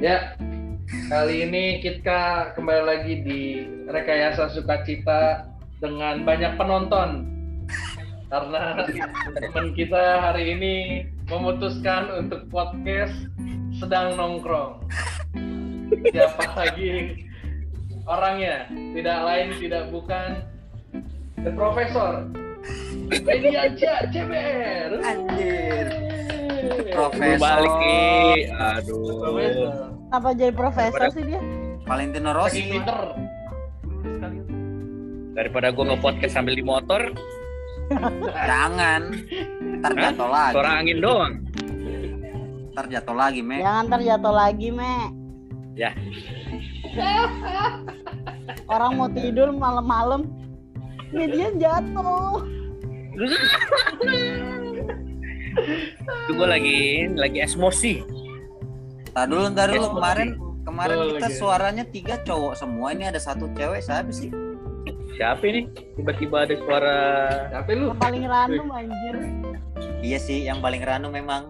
Ya, kali ini kita kembali lagi di Rekayasa Sukacita dengan banyak penonton. Karena teman kita hari ini memutuskan untuk podcast sedang nongkrong. Siapa lagi orangnya? Tidak lain, tidak bukan The Profesor. Mediaja CBR. Anjir. Yeay. Profesor. balik nih. Aduh. Profesor. Apa jadi profesor sih dia? Valentino Rossi. pinter. Daripada gua nge-podcast sambil di motor, Jangan. Ntar jatuh lagi. suara angin doang. Ntar jatuh lagi, Me. Jangan terjatuh lagi, Me. Ya. Orang mau tidur malam-malam, media jatuh. Itu gua lagi lagi emosi. Ntar dulu, ntar dulu. Yes, Kemarin kemarin Oh, kita lagi. suaranya tiga cowok semua. Ini ada satu cewek. Siapa sih? Siapa ini? Tiba-tiba ada suara Siapa lu? Yang paling random anjir. Iya sih, yang paling random memang.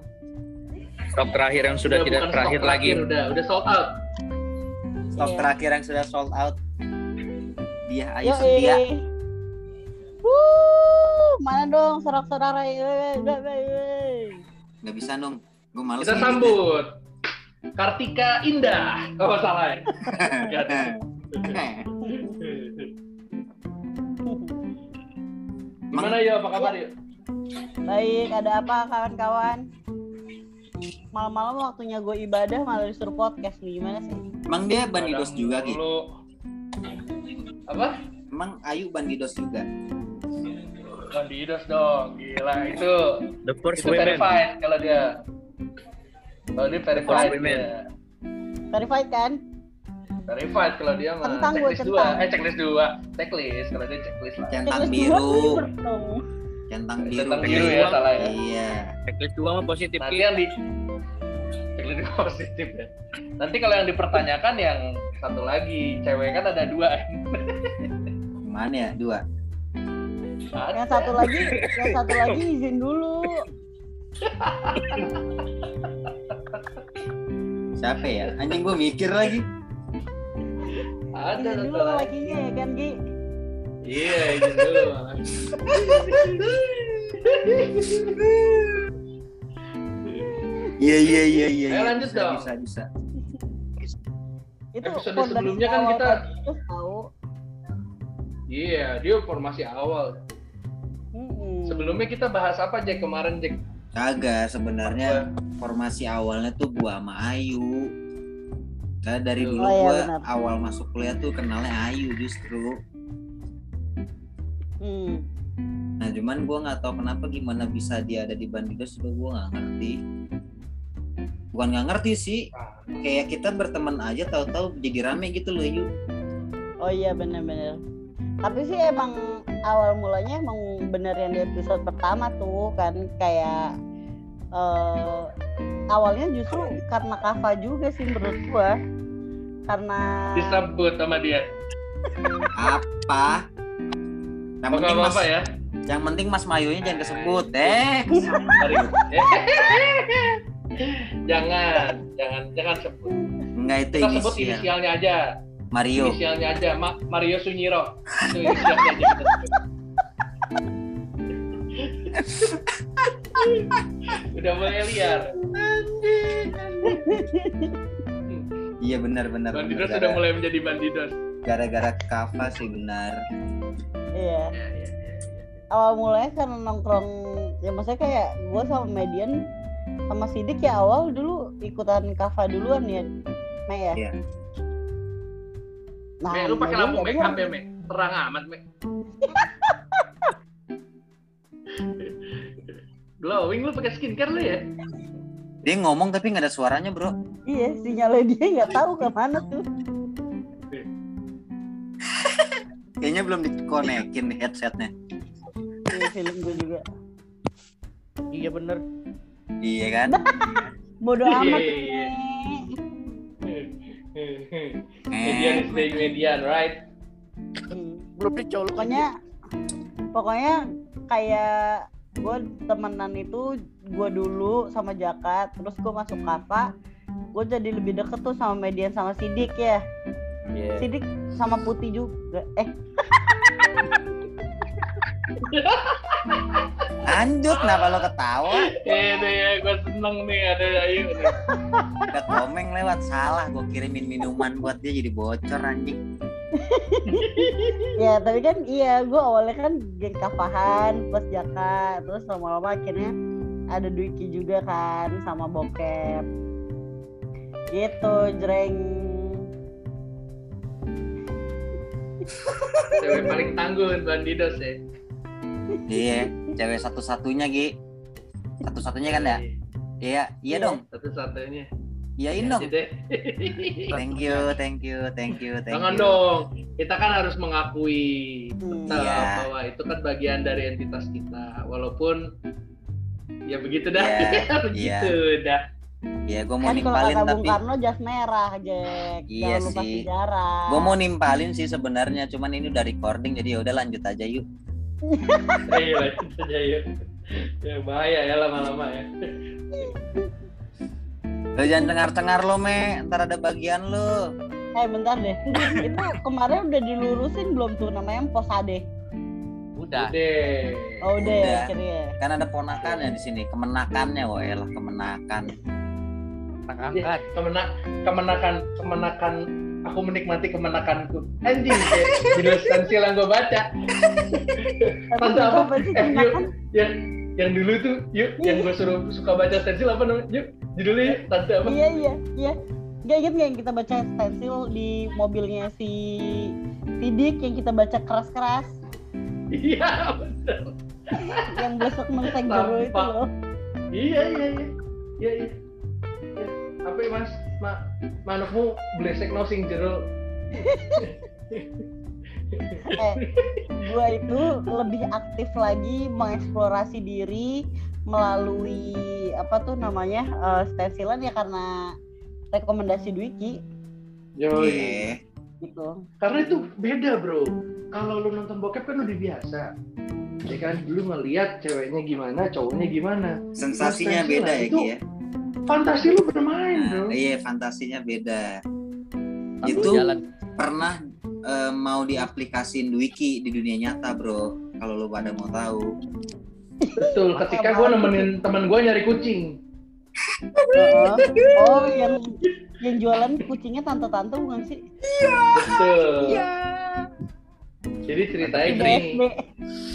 stok terakhir yang sudah Udah tidak terakhir lagi. Udah, udah sold out. Stok Iya. terakhir yang sudah sold out. Dia Ayu Yo, Setia. Wuh, mana dong sorak-sorak Nggak bisa dong. Gue males. Kita sambut Kartika Indah. Oh salah ya. Gimana ya? Apa kabar ya? Baik, ada apa kawan-kawan? Malam-malam waktunya gue ibadah malah disuruh podcast nih gimana sih? Emang dia bandidos juga, Ki? Dulu. Apa? Emang Ayu bandidos juga? Bandidos dong. Gila itu. The first Itu women. verified kalau dia. Kalau dia verified. First women. dia. Verified kan? Verified kalau dia mah. Kentang gue, checklist dua. kentang. Eh checklist dua. Checklist kalau dia checklist lah. Centang biru. dua. Centang biru. Centang biru ya salah ya. Iya. Checklist dua mah positif. Nanti yang di checklist dua positif ya. Nanti kalau yang dipertanyakan yang satu lagi cewek kan ada dua. Mana ya? Dua. Yang satu lagi, yang satu lagi izin dulu. Siapa ya? Anjing gue mikir lagi. Ada Izin satu dulu lagi. lakinya ya kan Gi? Iya, izin dulu. Iya iya iya iya. Ayo iya. lanjut bisa, dong. Bisa bisa. Itu Episode sebelumnya kan kita- tahu. Iya, dia formasi awal. Sebelumnya kita bahas apa Jack kemarin Jack? Kagak sebenarnya formasi awalnya tuh gua sama Ayu. Karena dari dulu Oh, iya, gua benar. awal masuk kuliah tuh kenalnya Ayu justru. Hmm. Nah cuman gua nggak tahu kenapa gimana bisa dia ada di Bandidos juga gua nggak ngerti. Bukan nggak ngerti sih, kayak kita berteman aja tahu-tahu jadi rame gitu loh Yu. Oh iya bener-bener. Tapi sih emang awal mulanya emang bener yang di episode pertama tuh kan kayak eh awalnya justru karena Kava juga sih menurut gua. Karena Disebut sama dia. Apa? Yang Apa penting mas, apa ya? yang penting Mas Mayunya jangan disebut, eh. Jangan, jangan, jangan sebut. Enggak itu Kita sebut inisial. inisialnya aja. Mario. Inisialnya aja, Ma- Mario Sunyiro. Itu inisialnya aja kita sebut. Udah mulai liar. Iya benar benar. benar. Bandidos Gara- sudah mulai menjadi bandidos. Gara-gara Kava sih benar. iya Ya, ya, ya. awal mulanya karena nongkrong ya maksudnya kayak gua sama Median sama Sidik ya awal dulu ikutan Kava duluan ya, Me ya. Iya. Nah, Me, lu pakai Median lampu make up ya, Me? Terang amat, Me. Glowing lu pakai skincare lu ya? Dia ngomong tapi nggak ada suaranya bro. Iya, sinyalnya dia nggak tahu ke mana tuh. Kayaknya belum dikonekin nih headsetnya. Iya, film gue juga. Iya bener. Iya kan? Bodoh amat. Iya. Me. median is staying median, right? Hmm. Belum dicolok pokoknya pokoknya kayak gue temenan itu gue dulu sama Jaka terus gue masuk Kava gue jadi lebih deket tuh sama Median sama Sidik ya Iya. Sidik sama Putih juga eh Lanjut kenapa lo ketawa? Deh ya, gue seneng nih ada Ayu nih. Udah komeng lewat salah, gue kirimin minuman buat dia jadi bocor anjing. ya tapi kan iya gue awalnya kan geng kapahan plus jaka terus lama-lama akhirnya ada Dwiki juga kan sama bokep gitu jreng Cewek paling tangguh Bandidos ya. Iya, cewek satu-satunya Gi. Satu-satunya kan ya? Iya, iya Iya. dong. Satu-satunya. Iyain Ya, dong. deh. Thank you, thank you, thank you, thank Jangan you. dong. Kita kan harus mengakui Hmm. betul Iya. bahwa itu kan bagian dari entitas kita. Walaupun ya begitu dah. Iya, begitu dah. Iya, gue mau kan kalau nimpalin kata Bung tapi Karno jas merah Jack Iya jangan sih. gue mau nimpalin sih sebenarnya, cuman ini udah recording jadi ya udah lanjut aja yuk. Ayo lanjut aja yuk. Ya bahaya ya lama-lama ya. Lo jangan cengar-cengar lo, Me. Ntar ada bagian lo. eh bentar deh itu kemarin udah dilurusin belum tuh namanya posade Udah. Deh. oh udah, ya Udah. akhirnya Kan ada ponakannya di sini, kemenakannya, wah lah kemenakan. Anak angkat. Kemenak, kemenakan, kemenakan. Aku menikmati kemenakanku. Anjing, kayak judul stensil yang gue baca. itu apa? Eh, yuk. Yang yang dulu tuh, yuk, yang gue suruh suka baca stensil apa namanya? Yuk, judulnya yuk, tante apa? iya iya iya Gak inget gak yang kita baca stensil di mobilnya si Sidik yang kita baca keras-keras Iya, betul. yang besok mengsek jero itu loh Iya, iya, iya. Iya, iya. Ya. Apa ya, Mas? Ma, manukmu blesek no sing jero. eh gua itu lebih aktif lagi mengeksplorasi diri melalui apa tuh namanya eh, stensilan ya karena rekomendasi Dwiki Yoi. Iya. gitu Karena itu beda, Bro. Kalau lu nonton bokep kan udah biasa. Ya kan dulu ngeliat ceweknya gimana, cowoknya gimana. Sensasinya beda ya, itu- Ki ya. Fantasi lu bermain, Bro. Nah, iya, fantasinya beda. Satu Itu jalan. pernah eh, mau diaplikasin Wiki di dunia nyata, Bro. Kalau lu pada mau tahu. Betul, ketika gue nemenin temen gue nyari kucing. Heeh. oh yang yang jualan kucingnya tante-tante bukan sih Betul. Jadi ceritanya gini.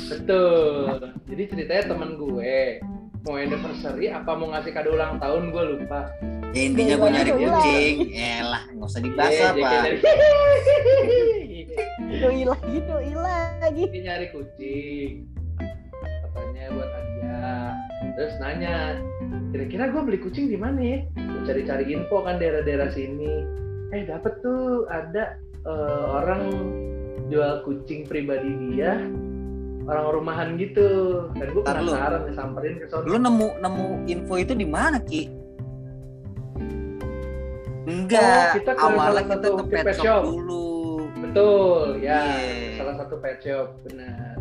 Betul. Jadi ceritanya temen gue mau anniversary apa mau ngasih kado ulang tahun gue lupa. Ya intinya gue Iya, nyari iya. kucing. Elah, nggak usah dibahas Iya, apa. doi lagi doi lagi Dia nyari kucing. Katanya buat hadiah. Terus nanya, kira-kira gue beli kucing di mana ya? Gue cari-cari info kan daerah-daerah sini. Eh dapet tuh ada eh, orang jual kucing pribadi dia orang rumahan gitu dan gue lu. penasaran nih, samperin ke sono Lu nemu nemu info itu di mana, Ki? Enggak, Oh, kita ke awalnya kita satu ke pet pet shop, shop. dulu. Betul, ya. Iya. Salah satu pet shop, benar.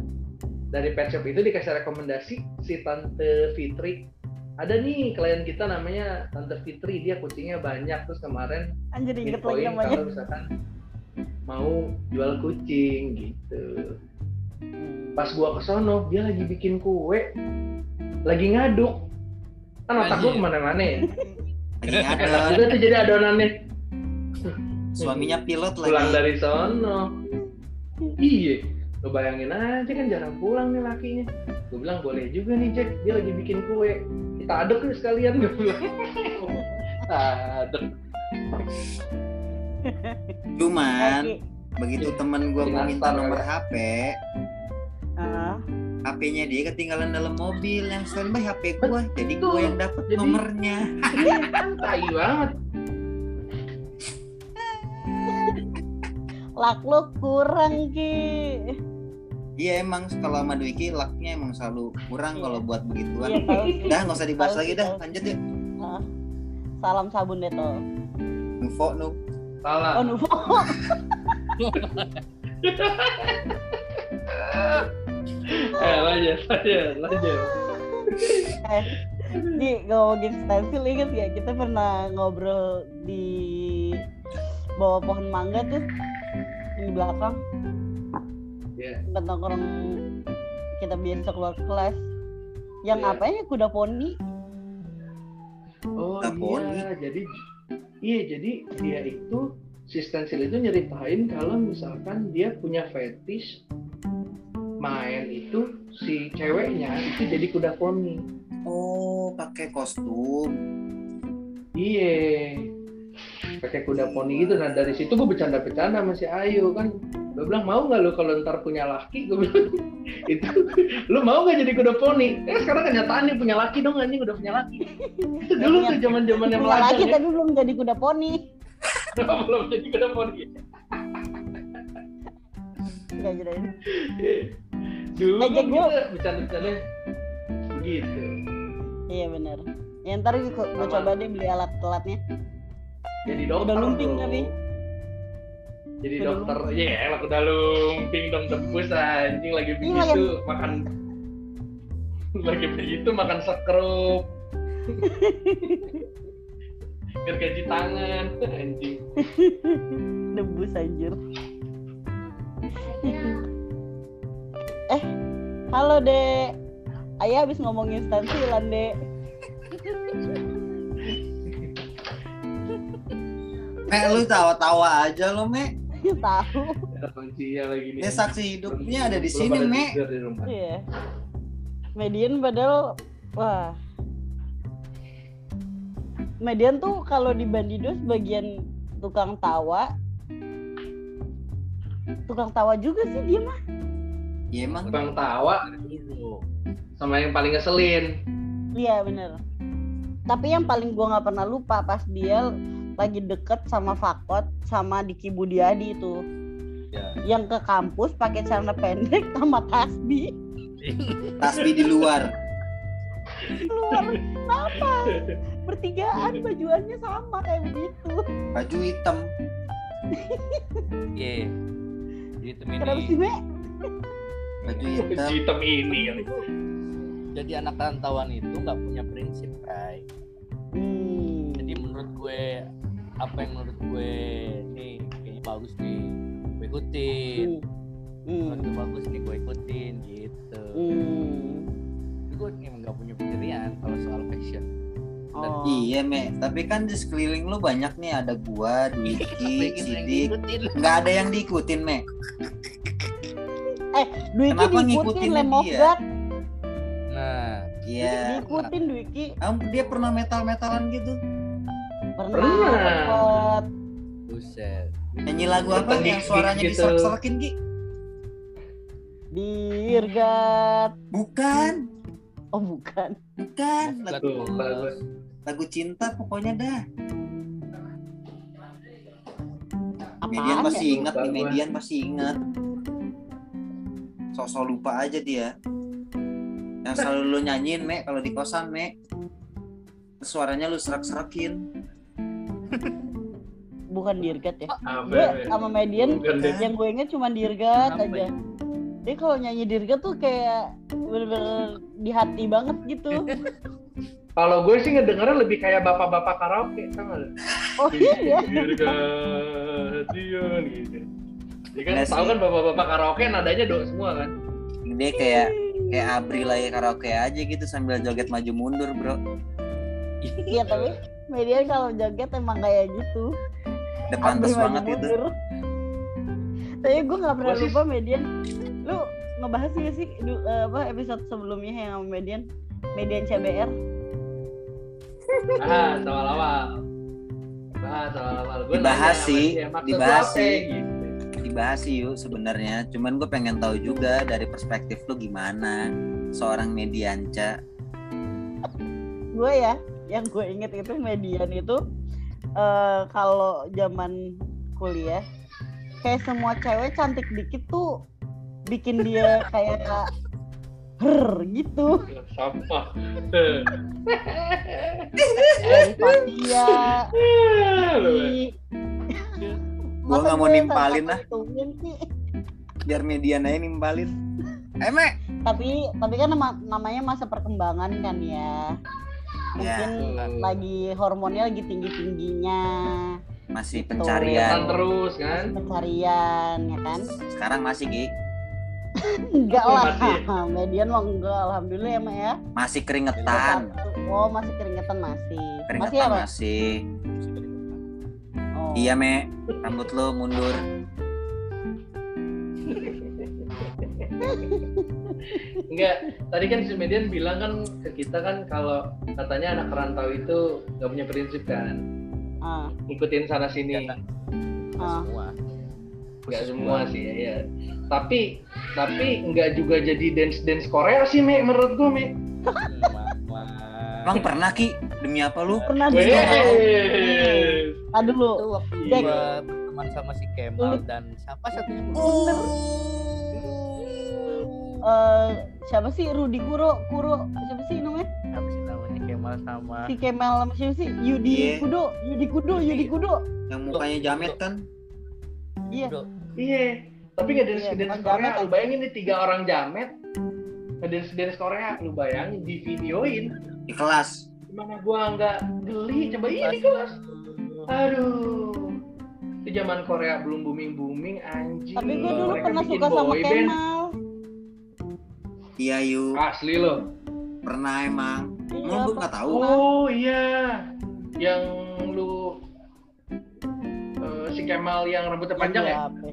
Dari pet shop itu dikasih rekomendasi si Tante Fitri. Ada nih klien kita namanya Tante Fitri, dia kucingnya banyak. Terus kemarin anjir inget lagi namanya kalau misalkan mau jual kucing gitu. Pas gua ke sono, dia lagi bikin kue, lagi ngaduk. Kan otak gua ke mana-mana ya. Lagi tuh jadi adonannya. Suaminya pilot pulang lagi. dari sono. Iya lo bayangin aja kan jarang pulang nih lakinya. Gue bilang boleh juga nih Jack. Dia lagi bikin kue. Kita aduk nih sekalian gue bilang. Aduk. Cuman begitu temen gue mau minta nomor kali HP, Ah, HP-nya dia ketinggalan dalam mobil yang standby HP gue, jadi gue Betul. yang dapet Jadi- nomornya. tai banget lak lo kurang ki Iya emang kalau sama Dwiki lucknya emang selalu kurang Iya. kalau buat iya begituan. tahu sih Dah nggak usah dibahas lagi dah, tahu. lanjut yuk. Ah. salam sabun deh tuh Info nu. salah oh Nuvo eh lanjut lanjut lanjut eh Di ngomongin stensil inget ya kita pernah ngobrol di bawah pohon mangga tuh di belakang. Iya. tempat nongkrong kita biasa keluar kelas. Yang Iya. apanya? Kuda poni. Oh poni. iya, jadi iya jadi dia itu si stensil itu nyeritain kalau misalkan dia punya fetish main itu si ceweknya itu jadi kuda poni. Oh, pakai kostum. Iya. Pakai kuda poni gitu. Nah dari situ gue bercanda-bercanda sama si Ayu kan. Gue bilang mau nggak lu kalau ntar punya laki? Gue bilang itu lu mau nggak jadi kuda poni? Eh sekarang kenyataannya punya laki dong anjing udah punya laki. Itu dulu tuh zaman-zaman yang punya melajang ya. tapi belum jadi kuda poni belum jadi kuda poni. Nggak jadi Dulu Ngajak kan gua. kita bercanda-bercanda begitu. iya bener ya ntar gue gue coba deh beli alat telatnya Jadi dokter. Udah lumping bro. tapi. Jadi Udah dokter, ya elah udah lumping dong tebus anjing lagi Iya, begitu makan lagi begitu makan sekrup. Biar gaji tangan anjing. debus anjir eh halo dek ayah habis ngomongin stensilan dek Mek, lu tawa-tawa aja lo, Mek. ya tahu Ya, kunci lagi nih. Saksi hidupnya ada di sini, Mek. tidur di rumah. iya median padahal wah median tuh kalau di Bandidos bagian tukang tawa tukang tawa juga sih dia mah Ya emang Bang tawa sama yang paling ngeselin. Iya bener. Tapi yang paling gua nggak pernah lupa pas dia lagi deket sama Fakot sama Diki Budiadi itu. Ya. Yang ke kampus pakai celana pendek sama tasbih. tasbih di luar. Keluar apa? Bertigaan bajuannya sama kayak begitu. Baju hitam. Iya. Jadi temen Kenapa sih, ini? Baju hitam. Hitam ini kali. jadi anak rantauan itu nggak punya prinsip, Kai. Hmm. Jadi menurut gue apa yang menurut gue nih kayaknya bagus nih, gue ikutin. Hmm. Menurut Hmm. gue bagus nih, gue ikutin gitu. Hmm. Tapi gue emang nggak punya pendirian kalau soal fashion. Oh. Iya, Mek. Tapi kan di sekeliling lu banyak nih ada gua, Dwiki, yang Sidik. Nggak ada yang diikutin, Mek. Dwiki diikutin ngikutinnya Lemofgat. Nah, Iya. Diikutin Dwiki. Kamu dia pernah metal-metalan gitu? Pernah. Pernah. buset. Nyanyi lagu apa yang suaranya gitu. diserak-serakin, Ki? Dirgat. Bukan. Oh bukan. Bukan. Lagu, lagu cinta pokoknya dah. Apaan Median ya? masih ingat nih. Median masih ingat. Sosok lupa aja dia. Yang selalu lu nyanyiin, Mek, kalau di kosan, Mek. Suaranya lu serak-serakin. Bukan Dirgat ya. Gue sama Median Bukan yang gue inget cuma Dirgat Apa aja. ya? Dia kalau nyanyi Dirgat tuh kayak bener-bener di hati banget gitu. Kalau gue sih ngedengernya lebih kayak bapak-bapak karaoke, sama? Oh iya. Dirgadian gitu. Kan Nggak tahu sih. kan bapak-bapak karaoke nadanya do semua kan. Dia kayak kayak Abri lagi karaoke aja gitu sambil joget maju mundur, Bro. Iya tapi Median kalau joget emang kayak gitu. Udah pantas banget itu. mundur. Tapi gue nggak pernah lupa Median. Lu ngebahas nggak sih du- eh, apa episode sebelumnya yang sama Median? Median CBR. Ah, awal-awal. Bahas awal-awal. Gue Dibahas sih, dia, "Maksud lu dibahas apa?" sih. Gitu. Dibahas sih yuk sebenarnya. Cuman gue pengen tahu juga dari perspektif lu gimana seorang medianca. gue ya yang gue inget itu median itu eh kalau zaman kuliah kayak semua cewek cantik dikit tuh bikin dia kayak her gitu Sampah. Fatia Gua nggak mau nimpalin lah. Biar median aja nimpalin. Eh, Mek. tapi tapi kan nama- namanya masa perkembangan kan ya mungkin Ya. lagi hormonnya lagi tinggi tingginya masih Gitu. Pencarian terus kan pencarian ya kan sekarang masih Ki enggak lah masih median mah enggak alhamdulillah ya mak ya masih keringetan oh masih keringetan masih masih keringetan ya Mak? masih. Iya me rambut lo mundur Enggak, tadi kan si Median bilang kan ke kita kan kalau katanya anak rantau itu nggak punya prinsip kan, Ah, ngikutin sana sini. Iya. ah. semua Nggak semua sih ya, ya. Tapi tapi nggak juga jadi dance dance Korea sih me menurut gue me. Emang pernah Ki? Demi apa lu? Pernah Weh. juga Aduh dulu. Itu waktu Jack. gua berteman sama si Kemal dan siapa satunya? Bener. Eh, siapa sih? Rudi Kuro Kuro. Siapa sih namanya? Siapa sih namanya? Kemal sama si Kemal sama siapa sih? Yudi Iya. Kudo. Yudi Kudo Yudi. Kudo. Yang mukanya jamet kan? Iya. Iya, tapi nggak dance Iya, dance bukan Korea. jamet, Lu bayangin nih tiga orang jamet. Ngedance dance Korea. Lu bayangin di videoin. Di kelas Gimana gua nggak geli? Coba ini kelas. Aduh. Itu zaman Korea belum booming booming anjing. tapi gue dulu Mereka pernah suka sama band. Kemal iya yuk Asli loh. pernah emang Iya, lu nggak tahu Oh iya. Yang lu eh, si Kemal yang rambutnya panjang ya? Apa?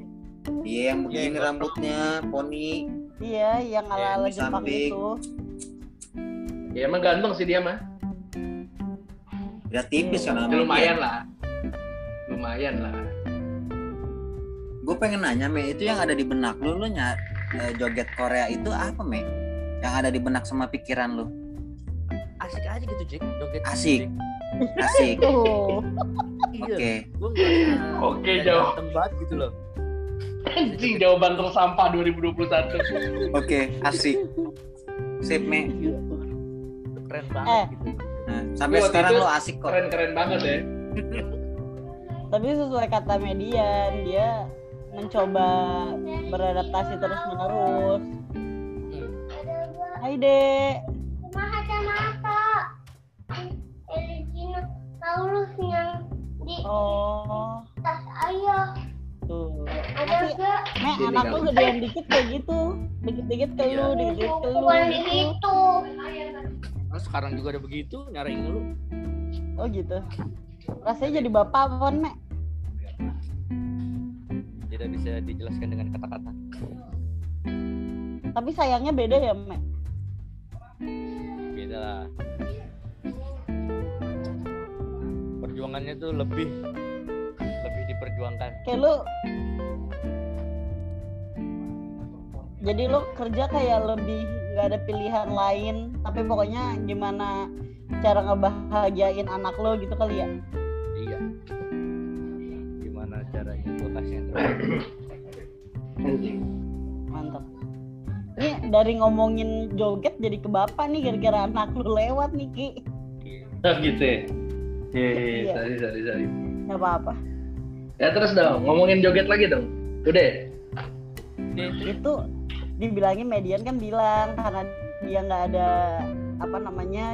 iya yang begini Iya, rambutnya poni iya yang ala ala di Jepang itu Ya emang ganteng sih dia mah. udah tipis kan Ya, sama lumayan lah. Lumayan lah. gue pengen nanya me itu yang ada di benak lu lu nyat joget Korea itu apa me? Yang ada di benak sama pikiran lu? Asik aja gitu Jack. Joget Asik. Asik. Oke iya. Oke, kayak jauh. banget gitu loh. Anjing jawaban tersampah 2021. oke asik. Sip me keren Eh. banget gitu. Nah, sampai Waktu sekarang lu asik kok. Keren-keren banget ya. tapi sesuai kata median dia mencoba beradaptasi terus menerus Hai dek. Paulus yang di oh. Tas ayah tuh. Ada nanti gak Mek, Sini anak lu gedean dikit kayak gitu. Dikit-dikit ke lu dikit-dikit ke lu bukan gitu. Sekarang juga ada begitu nyariin lu oh gitu. Rasanya jadi bapak apa Mek? tidak bisa dijelaskan dengan kata-kata. Tapi sayangnya beda ya Mek? beda lah. Perjuangannya tuh lebih lebih diperjuangkan. Kayak lu jadi lu kerja kayak lebih nggak ada pilihan lain tapi pokoknya gimana cara ngebahagiain anak lo gitu kali ya iya gimana caranya gue kasih yang terbaik mantap ini dari ngomongin joget jadi ke bapak nih gara-gara anak lu lewat nih ki Oh gitu ya. Iya, iya, Iya. sorry, sorry, sorry. nggak apa-apa Ya terus dong, ngomongin joget lagi dong. Udah. itu dibilangin median kan bilang karena dia nggak ada apa namanya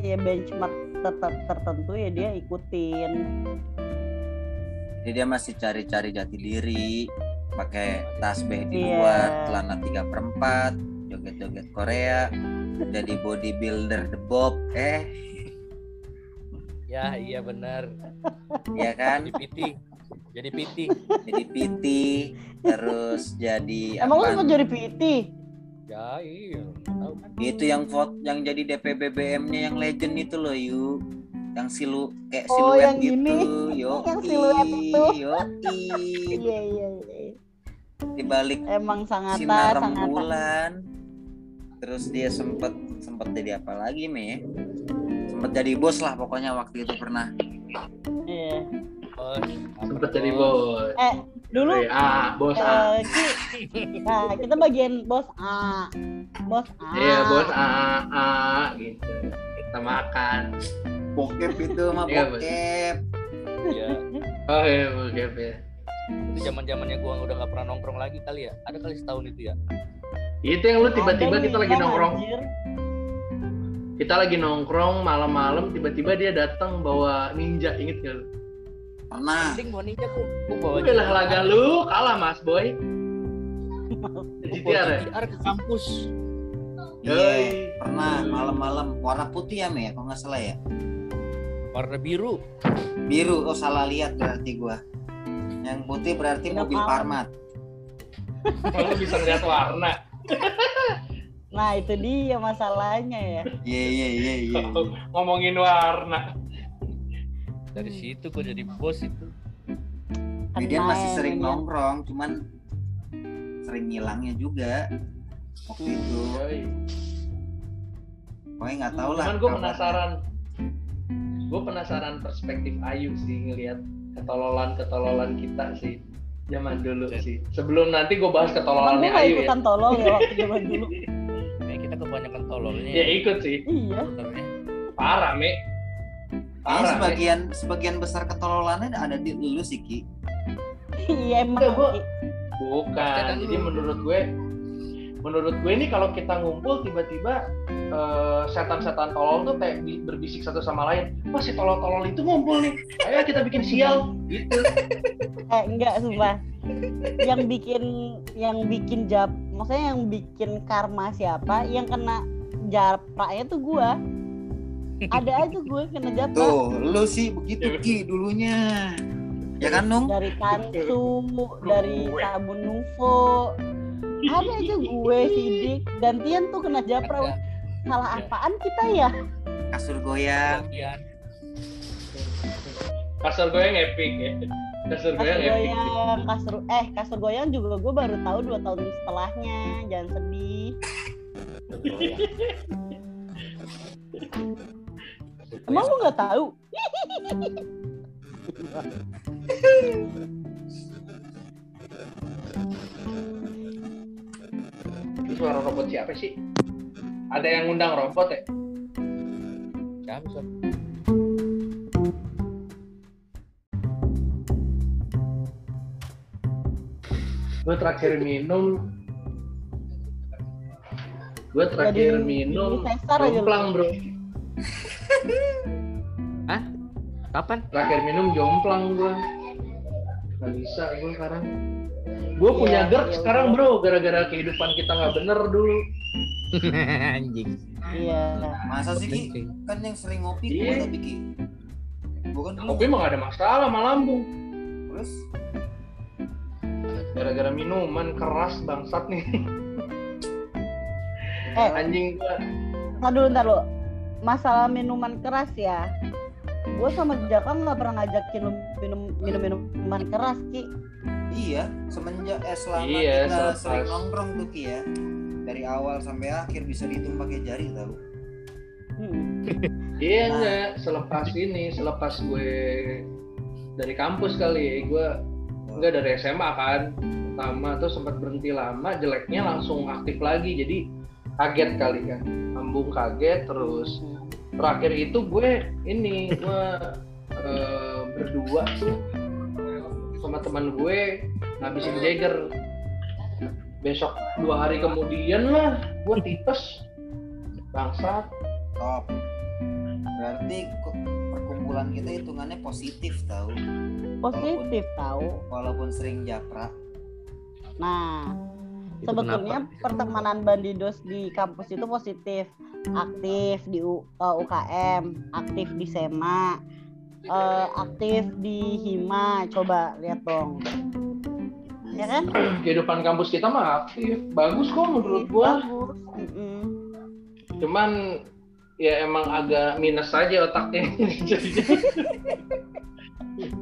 ya benchmark ter- tertentu ya dia ikutin. Jadi dia masih cari-cari jati diri pakai tasbih di Iya. luar celana tiga perempat joget-joget Korea jadi bodybuilder the bob eh. Ya iya benar. Ya kan? Jadi piti jadi piti jadi PT terus jadi emang lu jadi PT ya iya tahu kan itu yang vote yang jadi DP BBM-nya yang legend itu loh yuk yang silu kayak Oh, siluet yang gitu. ini. yo Yang siluet itu. yo iya iya iya. Di balik emang sangat sinar sangat rembulan. Terus dia sempet sempet jadi apa lagi me sempet jadi bos lah pokoknya waktu itu pernah. Iya. Bos Sempet jadi bos. eh dulu Eh, ah, bos A. eh, Ki, nah kita bagian bos A bos A Iya, bos A, A gitu. Kita makan. bokep itu mah Iya, bokep ya Oh iya, bokep ya. itu zaman zamannya gua udah nggak pernah nongkrong lagi kali ya ada kali setahun itu ya Itu yang lu tiba-tiba kita lagi nongkrong. anjir. kita lagi nongkrong malam-malam tiba-tiba dia datang bawa ninja inget gak lu? Pernah. Mending gua, gua bawa Udah lah laga lu kalah mas boy. GTR ya? GTR ke kampus. Iya, pernah malam-malam warna putih ya, Me, ya, kalau nggak salah ya. Warna biru. Biru, oh salah lihat berarti gua. Yang putih berarti Udah mobil. Parmat. Lu bisa ngeliat warna. Nah itu dia masalahnya ya. Iya iya iya iya. Ngomongin warna. Dari situ gua jadi bos itu. Kemudian masih sering ya. nongkrong, cuman sering ngilangnya juga waktu itu. Yoi. Pokoknya nggak tahu lah. Cuman gue penasaran. Gue penasaran perspektif Ayu sih ngelihat ketololan-ketololan kita sih zaman dulu sih. Sebelum nanti gue bahas gue ketololannya Ayu ya. ikutan tolol ya waktu zaman dulu. Kayak kita kebanyakan tololnya. Ya ikut sih. Iya. Parah, Me. Parah, Me. sebagian sebagian besar ketololannya ada di lu sih Ki. Iya emang. Gua- Ki. Bukan. Pasti Jadi menurut gue menurut gue ini kalau kita ngumpul tiba-tiba eh, setan-setan tolol tuh kayak bi- berbisik satu sama lain. Wah si tolol-tolol itu ngumpul nih. Ayo kita bikin sial. Gitu. Eh enggak sumpah. Yang bikin yang bikin jap, maksudnya yang bikin karma siapa? Yang kena japraknya tuh gua. Ada aja gue kena japrak Tuh, lu sih begitu Ki dulunya. Ya kan Nung? dari kansu, dari sabun Nuvo. Ada aja gue sidik gantian tuh kena japrak. Ada. Salah apaan kita ya? Kasur goyang. Kasur goyang epic ya. Kasur Kasur goyang epic. goyang, kasur eh kasur goyang juga gue baru tahu dua tahun setelahnya. Jangan sedih. Emang lu nggak tahu? Itu suara robot siapa sih? Ada yang ngundang robot ya? siapa? Gue terakhir minum Gue terakhir Jadi- minum jadi Cesar aja lu. jomplang bro Kapan? Terakhir minum jomplang gue Gak bisa gue sekarang Gue Iya, punya GERD iya, sekarang bro Gara-gara kehidupan kita gak bener dulu Anjing. Iya. Masa sih Ki? Kan yang sering ngopi Iya. gua tapi Ki. Bukan. Kopi emang gak ada masalah sama lambung Terus Gara-gara minuman keras bangsat nih Eh, Anjing gue ntar dulu ntar lu. Masalah minuman keras ya. Gue sama Jaka nggak pernah ngajakin minum minum minuman keras ki. iya, semenjak eh selama Iya, kita selepas- sering nongkrong tuh Ki ya. Dari awal sampai akhir bisa dihitung pakai jari tau. Hmm. Iya Nah. enggak, selepas ini, selepas gue dari kampus kali, gue enggak dari SMA kan, pertama tuh sempat berhenti lama, jeleknya langsung aktif lagi, jadi kaget kali kan, lambung kaget, terus terakhir itu gue ini gue eh, berdua tuh sama teman gue ngabisin Jagger, besok dua hari kemudian lah, gue tipes, bangsat. Top. Berarti perkumpulan kita hitungannya positif tau. Positif tahu. Walaupun sering japrak. Nah, Sebetulnya pertemanan bandidos di kampus itu positif. Aktif di U- eh, UKM aktif di SEMA eh, aktif di Hima coba lihat dong. Ya kan? Kehidupan kampus kita mah aktif. Bagus kok menurut gua. Bagus cuman ya emang agak minus aja otaknya.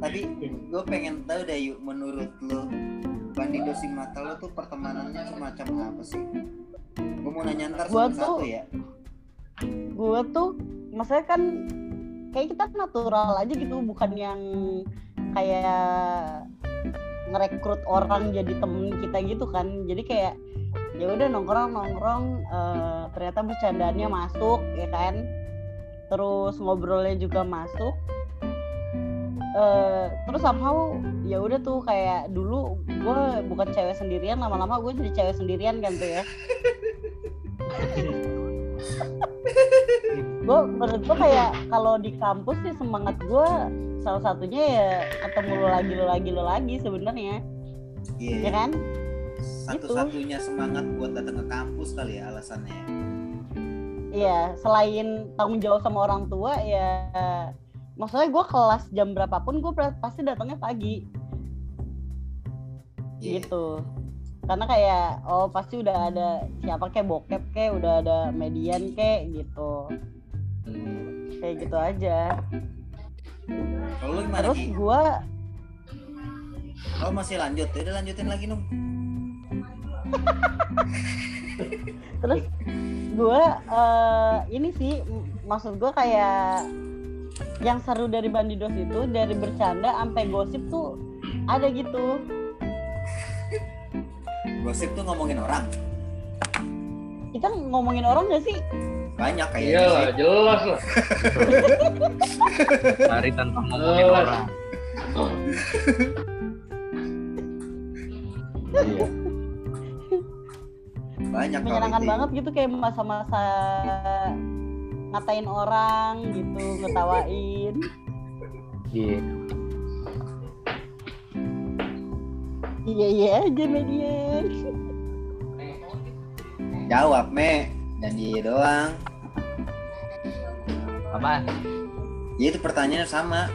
Tapi gue pengen tahu deh yuk menurut lo Bandido si mata lo tuh pertemanannya semacam apa sih? Gue mau nanya ntar Gua tuh- ya. gue tuh maksudnya kan kayak kita natural aja gitu bukan yang kayak ngerekrut orang jadi temen kita gitu kan jadi kayak ya udah nongkrong nongkrong eh, ternyata bercandaannya masuk ya kan terus ngobrolnya juga masuk eh terus somehow ya udah tuh kayak dulu gue bukan cewek sendirian lama-lama gue jadi cewek sendirian kan tuh ya gue menurut gue kayak kalau di kampus sih semangat gue salah satunya ya ketemu lo lagi lo lagi lo lagi sebenarnya Iya. ya kan Satu-satunya semangat buat datang ke kampus kali ya alasannya. Iya, selain tanggung jawab sama orang tua ya maksudnya gue kelas jam berapapun gue pasti datangnya pagi Iya. gitu. Karena kayak oh pasti udah ada siapa kayak bokep kayak udah ada median kayak gitu. Kayak gitu aja. Lu gimana Terus gue Oh masih lanjut, ya udah lanjutin lagi Nung. terus gue eh, ini sih maksud gue kayak yang seru dari Bandidos itu dari bercanda sampai gosip tuh ada gitu. Gosip tuh ngomongin orang. Kita ngomongin orang gak sih? Banyak kayaknya Iya lah, sih. jelas lah. Cari tanpa ngomongin Jelas. orang. Iya. Banyak menyenangkan banget gitu kayak masa-masa ngatain orang gitu ngetawain Iya. iya iya aja median Jawab, Me. Dan iya doang. Apaan? Ya itu pertanyaannya sama.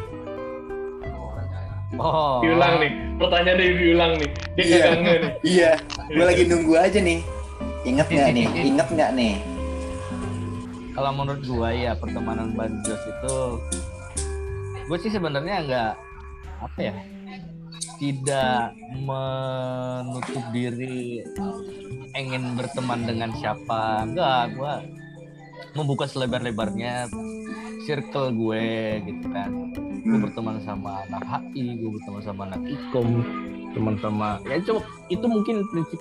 Oh. Diulang nih, pertanyaan dari diulang nih. Dia Iya. nih. Iya, gue lagi nunggu aja nih. Ingat nggak nih? Ingat nggak nih? Kalau menurut gua ya pertemanan Bandos itu gue sih sebenarnya nggak apa ya tidak menutup diri ingin berteman dengan siapa enggak gua membuka selebar-lebarnya circle gue gitu kan gue berteman sama anak HI gue berteman sama anak ikom teman sama ya coba itu mungkin prinsip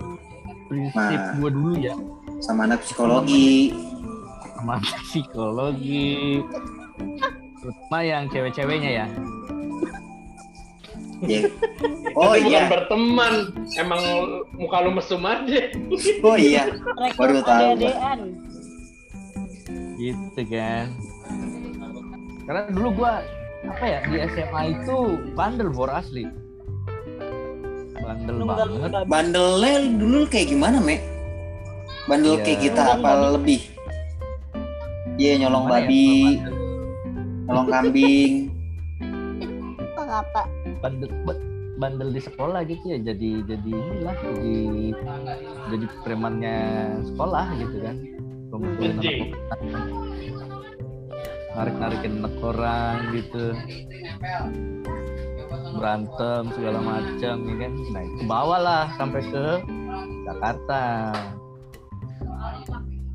prinsip Nah. gue dulu ya Sama anak psikologi. Sama psikologi terutama yang cewek-ceweknya ya Ya. Oh Itu bukan iya. berteman, emang muka lu mesum aja. Oh iya. Baru tahu gitu kan karena dulu gua apa ya di SMA itu bandel bor asli bandel banget Bandelnya dulu kayak gimana, Me? Bandel Iya. kayak kita apa lebih? Iya, nyolong Gimana ya, babi, bandel- nyolong kambing. ngata bandel ba- bandel di sekolah gitu ya jadi jadi inilah jadi jadi premannya sekolah gitu kan. Anak narik narikin anak orang gitu. Berantem segala macam ya kan. Nah itu bawa lah sampai ke Jakarta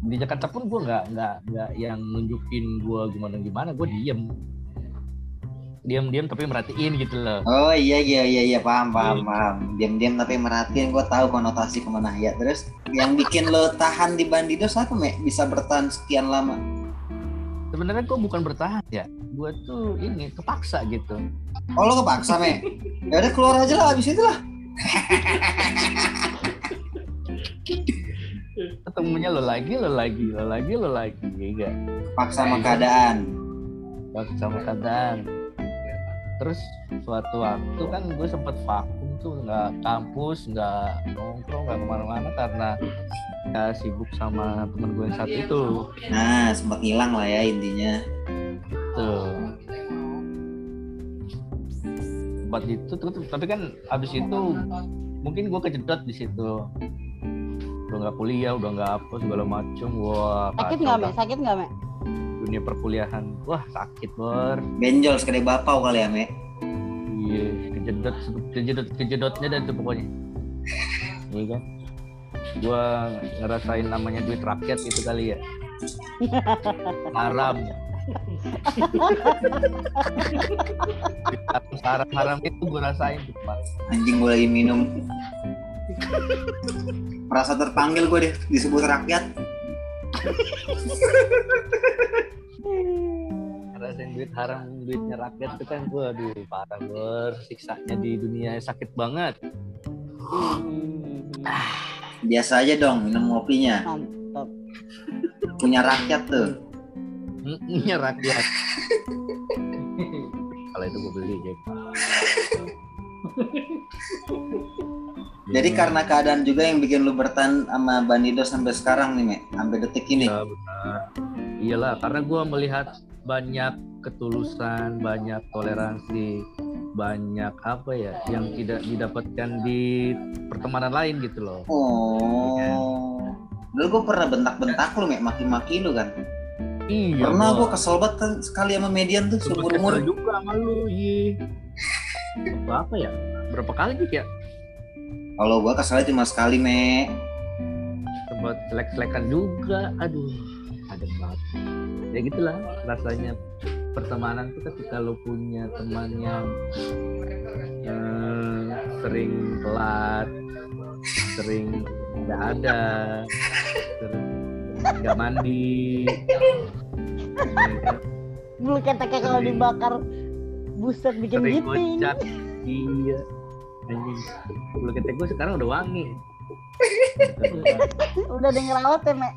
di Jakarta pun gue nggak nggak nggak yang nunjukin gue gimana gimana gue diem diem diem tapi merhatiin gitu loh Oh iya iya iya iya paham paham paham. Diam-diam tapi merhatiin gue tahu konotasi ke mana ya. Terus yang bikin lo tahan di Bandidos apa, Me? Bisa bertahan sekian lama? sebenarnya gue bukan bertahan ya gue tuh ini kepaksa gitu Oh lo kepaksa, Me? Ya udah keluar aja lah abis itu lah. ketemunya lo lagi lo lagi lo lagi lo lagi ya Paksa sama keadaan. waktu sama keadaan. Terus suatu waktu kan gue sempet vakum tuh nggak kampus nggak nongkrong nggak ke mana-mana karena ya sibuk sama temen gue yang satu itu. Nah, sempat hilang lah ya intinya. tuh tempat itu tapi kan abis itu mungkin gue kejedot di situ udah nggak kuliah udah nggak apa segala macem. Wah sakit kacau nggak me sakit nggak me dunia perkuliahan. Wah sakit bor Benjol sekali bapau kali ya, Me. iya kejedot kejedot kejedotnya dan itu pokoknya. Iya kan? Gua ngerasain namanya duit rakyat itu kali ya. Haram. Haram haram itu gue rasain Anjing gue lagi minum. Merasa terpanggil gue deh disebut rakyat. ngerasain duit haram duitnya rakyat itu kan gue aduh parah bor siksanya di dunia sakit banget Biasa aja dong minum kopinya. mantap Punya rakyat tuh. Mm, rakyat. Kalau itu gue beli Jack. Jadi karena keadaan juga yang bikin lu bertahan sama Bandido sampai sekarang nih, Mek. Sampai detik ini. Iya benar. Iyalah, karena gue melihat banyak ketulusan, banyak toleransi, banyak apa ya yang tidak didapatkan di pertemanan lain gitu loh. Oh. Dulu gue pernah bentak-bentak lu, Mek. Maki-maki lu kan. Iya. Pernah gue gua. kesel banget kan sekali sama median tuh seumur umur. juga sama lu, iya. Apa ya? Berapa kali sih ya? Kalau gue keselnya cuma sekali, Mek. Sempat selek-selekan juga. Aduh, ada banget. Ya gitulah rasanya pertemanan tuh ketika lo punya teman yang eh, sering telat, sering nggak ada, sering nggak mandi. Bulu keteknya kalau dibakar buset bikin sering giting. kocak. Iya. Anjing. Bulu ketek gue sekarang udah wangi. Udah ada yang ngerawat ya, Mek.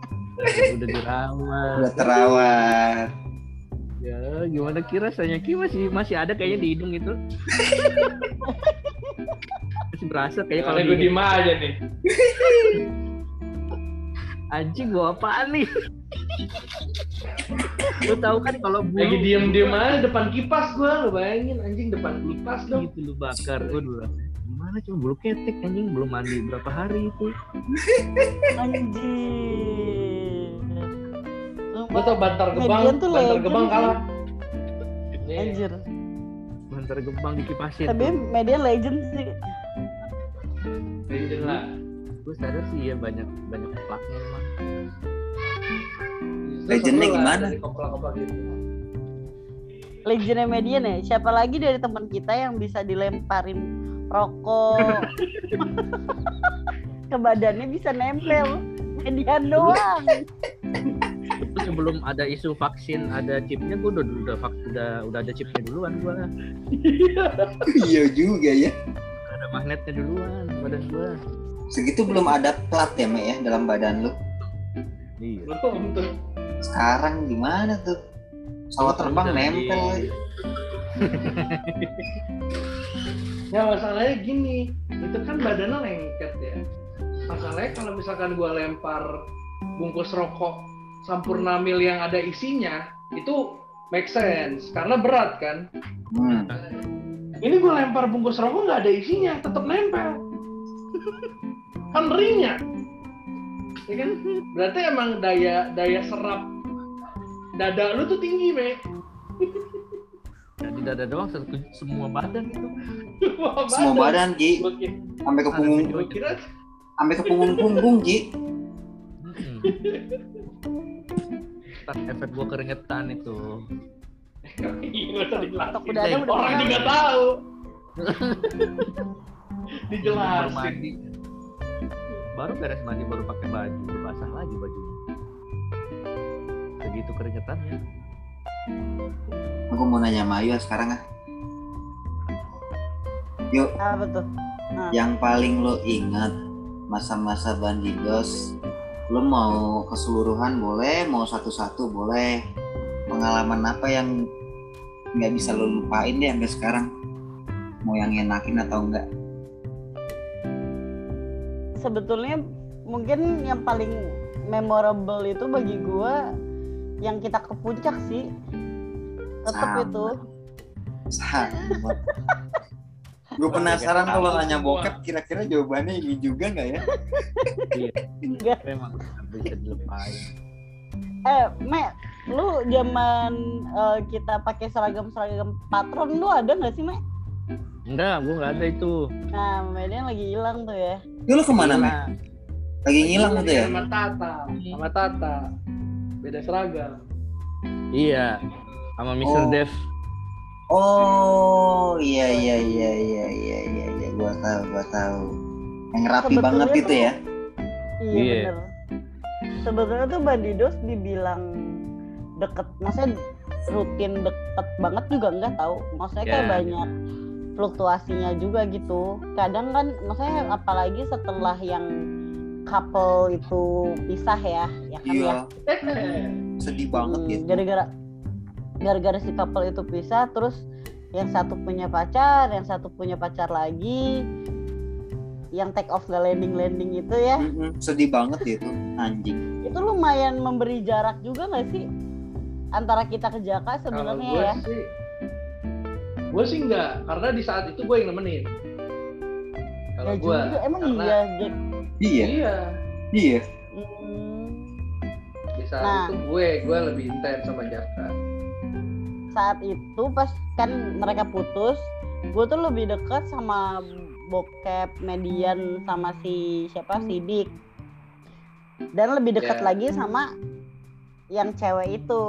udah dirawat. Udah terawat. Ya, gimana kira rasanya Ki masih masih ada kayaknya di hidung itu. masih berasa kayak kalau gue di diem aja nih. anjing gua apaan nih? lu tahu kan kalau bulu Lagi diem-diem aja depan kipas gue, lu bayangin anjing depan kipas dong. gitu lu bakar. Waduh, rasanya gimana cuma bulu ketek anjing belum mandi berapa hari itu. Anjir. Lu tau bantar gebang, Median tuh bantar legend gebang kalah. Nih, Anjir. Bantar gebang dikipasin. Tapi media legend sih. legend lah. gue sadar sih ya banyak banyak plaknya emang. Legendnya lah gimana? gitu. Legendnya median ya. Siapa lagi dari teman kita yang bisa dilemparin rokok ke badannya bisa nempel. Median doang. Itu sebelum ada isu vaksin ada chipnya gue udah udah udah udah ada chipnya duluan gue Iya juga ya. ada magnetnya duluan badan gue. Segitu belum ada plat ya, Mek ya dalam badan lu. Iya. Belum tuh. Sekarang gimana tuh? Pesawat terbang nempel. Ya masalahnya gini, itu kan badannya lengket ya. Masalahnya kalau misalkan gua lempar bungkus rokok Sampurna Mil yang ada isinya, itu make sense karena berat kan. Hmm. Ini gua lempar bungkus rokok nggak ada isinya, tetap nempel. kan ringnya. Ya kan? Berarti emang daya daya serap dada lu tuh tinggi, Me. Jadi dada doang satu- semua badan itu. Semua badan, Ji. Sampai ke punggung, sampai ke punggung punggung, Ji. Ntar efek gua keringetan itu. Iya. Tok udah Orang juga tahu. Baru Dijelasin. mandi. Baru beres mandi baru pakai baju, udah basah lagi bajunya. Segitu keringetannya. Aku mau nanya sama Ayu sekarang ah. Yuk, Apa tuh? yang paling lo ingat masa-masa bandidos lo mau keseluruhan boleh mau satu-satu boleh pengalaman apa yang nggak bisa lo lupain deh sampai sekarang mau yang enakin atau enggak Sebetulnya mungkin yang paling memorable itu bagi gua yang kita ke puncak sih. Tetep itu. sama gue penasaran kalau nanya bokep kira-kira jawabannya ini juga nggak ya Enggak. Memang bisa dilupain. Eh, Me, lu zaman eh, kita pakai seragam-seragam patron lu ada nggak sih, Me? Enggak, gua nggak ada itu. Nah, Median lagi hilang tuh ya. Lu lu ke mana Iya. Mek? lagi ngilang gitu ya Sama Tata, sama Tata. Beda seragam. Iya, sama Mr. Oh. Dev. Oh iya iya iya iya iya iya iya gua tahu gua tahu. Yang rapi Sebetulnya banget tuh- gitu ya. Iya Iya. bener. Sebetulnya tuh Bandidos dibilang deket, maksudnya rutin deket banget juga enggak tahu. Maksudnya kayak Ya. banyak fluktuasinya juga gitu. Kadang kan, maksudnya apalagi setelah yang couple itu pisah ya, ya kan ya. Iya, sedih banget Hmm, gitu. gara-gara gara-gara si couple itu pisah terus yang satu punya pacar yang satu punya pacar lagi yang take off nggak landing landing itu ya sedih banget itu anjing. itu lumayan memberi jarak juga nggak sih antara kita ke Jaka Kalau sebenarnya ya sih, gue sih enggak, karena di saat itu gue yang nemenin. Kalau ya gue, juga emang karena iya Jack Iya, iya, iya. Hmm, di saat Nah. itu gue, gue lebih intens sama Jaka. Saat itu pas kan mereka putus gue tuh lebih dekat sama bokep median sama si siapa Sidik dan lebih dekat Ya. lagi sama yang cewek itu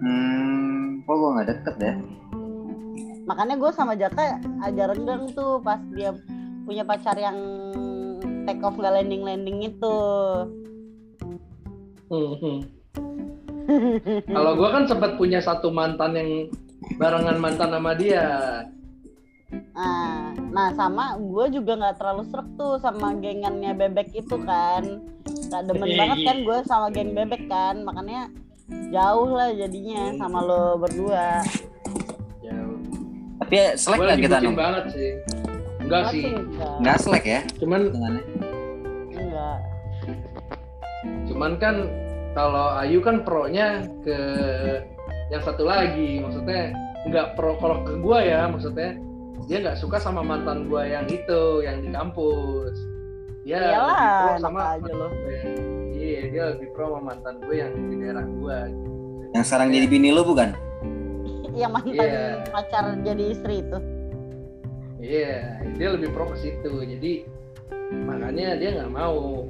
Hmm, kok gue nggak deket ya? makanya gue sama Jaka agak renggang tuh pas dia punya pacar yang take off nggak landing landing itu Mhm. Kalau gue kan sempat punya satu mantan yang barengan mantan sama dia. nah nah sama gue juga nggak terlalu serak tuh sama gengannya bebek itu kan nggak demen banget kan gue sama geng bebek kan makanya jauh lah jadinya sama lo berdua Ya, Tapi ya, selek nggak lagi kita nung? banget sih. Enggak sih, enggak Nggak selek ya? cuman enggak cuman kan kalau Ayu kan pro-nya ke yang satu lagi, maksudnya nggak pro kalau ke gue ya, maksudnya dia nggak suka sama mantan gue yang itu, yang di kampus. Dia lebih iyalah pro enak sama aja lo Iya, dia lebih pro sama mantan gue yang di daerah gue. Yang sekarang jadi bini lu bukan? yang mantan Iya. pacar jadi istri itu Iya, dia lebih pro ke situ. Jadi makanya dia nggak mau.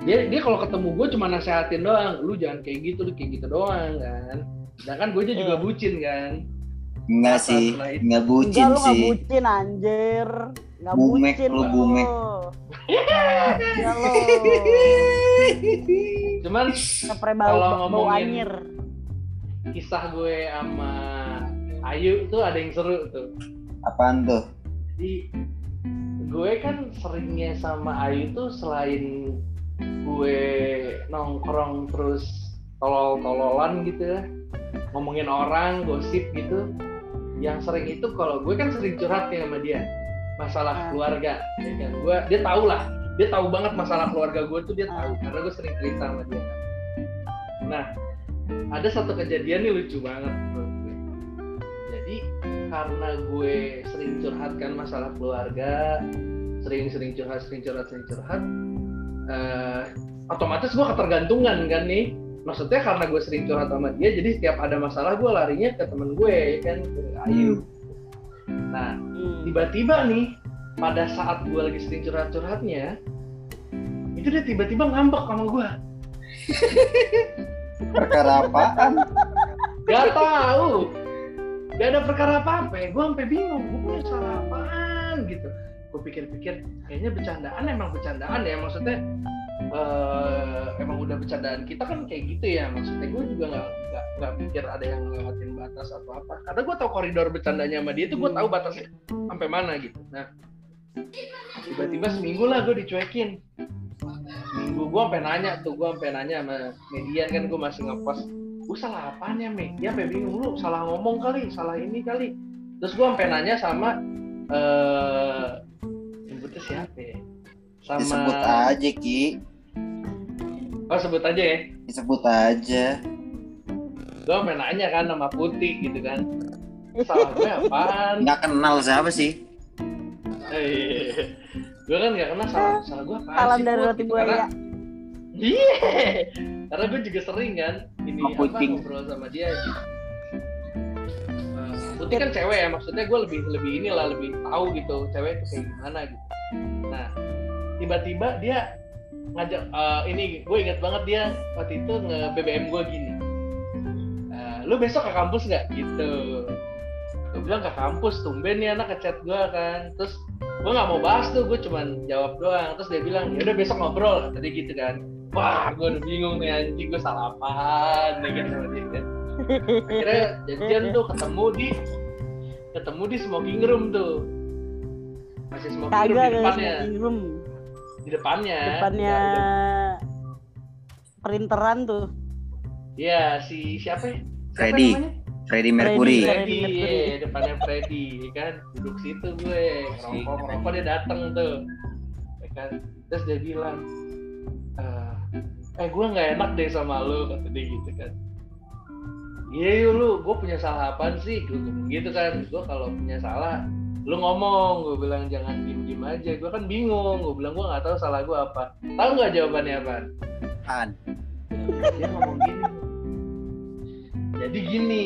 Dia dia kalau ketemu gue cuma nasehatin doang. Lu jangan kayak gitu, lu kayak gitu doang kan. Sedangkan gue juga Iya. bucin kan. Enggak Apa sih, enggak bucin enggak lu nggak sih. bucin anjir nggak Bumek, bucin lu bumek. ya lo Cuman spray bau, Kalau bau ngomongin- anyir kisah gue sama Ayu tuh ada yang seru tuh. Apaan tuh? Jadi gue kan seringnya sama Ayu tuh selain gue nongkrong terus tolol-tololan gitu ya. Ngomongin orang gosip gitu. Yang sering itu kalau gue kan sering curhat ya sama dia. Masalah Ah. keluarga ya kan? Gue dia tahu lah. Dia tahu banget masalah keluarga gue tuh dia Ah. tahu karena gue sering cerita sama dia. Nah ada satu kejadian nih lucu banget menurut gue. Jadi karena gue sering curhatkan masalah keluarga sering-sering curhat sering curhat sering curhat eh, otomatis gue ketergantungan kan nih maksudnya karena gue sering curhat sama dia jadi setiap ada masalah gue larinya ke temen gue ya kan ke Ayu nah Hmm. tiba-tiba nih pada saat gue lagi sering curhat-curhatnya itu dia tiba-tiba ngambek sama gue Perkara apaan? Gak tahu. Gak ada perkara apa-apa ya. Gue sampai bingung. Gue punya salah apaan. Gue pikir-pikir kayaknya bercandaan emang bercandaan ya. Maksudnya eh emang udah bercandaan kita kan kayak gitu ya. Maksudnya gue juga nggak nggak nggak pikir ada yang ngelewatin batas atau apa. Karena gue tahu koridor bercandanya sama dia itu gue tahu batasnya sampai mana gitu. Nah tiba-tiba seminggu lah gue dicuekin. Seminggu gue sampai nanya tuh, gue sampai nanya sama median kan gue masih ngepost gue salah apaan ya? Dia sampai bingung lu salah ngomong kali, salah ini kali. Terus gue sampai nanya sama eh sebutnya siapa ya? Sama Disebut aja Ki, Oh sebut aja ya. disebut aja. Gue sampai nanya kan nama Putih gitu kan. Salah gue apaan? Nggak kenal siapa sih? gue kan gak kenal salah salah gue apaan salam sih, dari roti buaya Karena- Iya. Karena gue juga sering kan ini Sama apa ngobrol sama dia. gitu. Eh, Putih kan cewek ya, maksudnya gue lebih lebih inilah lebih tahu gitu cewek itu kayak gimana gitu. Nah tiba-tiba dia ngajak eh, ini gue ingat banget dia waktu itu nge BBM gue gini. "Eh, lu besok ke kampus nggak gitu? Gue bilang ke kampus, tumben nih anak ngechat gue kan. Terus gue nggak mau bahas tuh, gue cuman jawab doang. Terus dia bilang, ya udah besok ngobrol, tadi gitu kan. Wah, gue udah bingung nih anjing, gue salah apaan nih gitu kan. Akhirnya janjian tuh ketemu di ketemu di smoking room tuh. Masih smoking room kagak di ada depannya. smoking room di depannya depannya udah- perinteran tuh Iya, si siapa ya? Siapa Freddy. namanya? Freddie Mercury Freddy. Freddy, Mercury. iya, depannya Freddy, ya kan? Duduk situ gue, ngerokok, ngerokok dia dateng tuh, ya kan? Terus dia bilang, eh, eh gue nggak enak deh sama lu, kata dia gitu kan. Iya yuk lu, gue punya salah apaan sih? Gue gitu kan, gue kalau punya salah, lu ngomong, gue bilang jangan diem-diem aja. Gue kan bingung, gue bilang gue nggak tahu salah gue apa. Tahu nggak jawabannya apaan? Apaan? dia ngomong gini jadi gini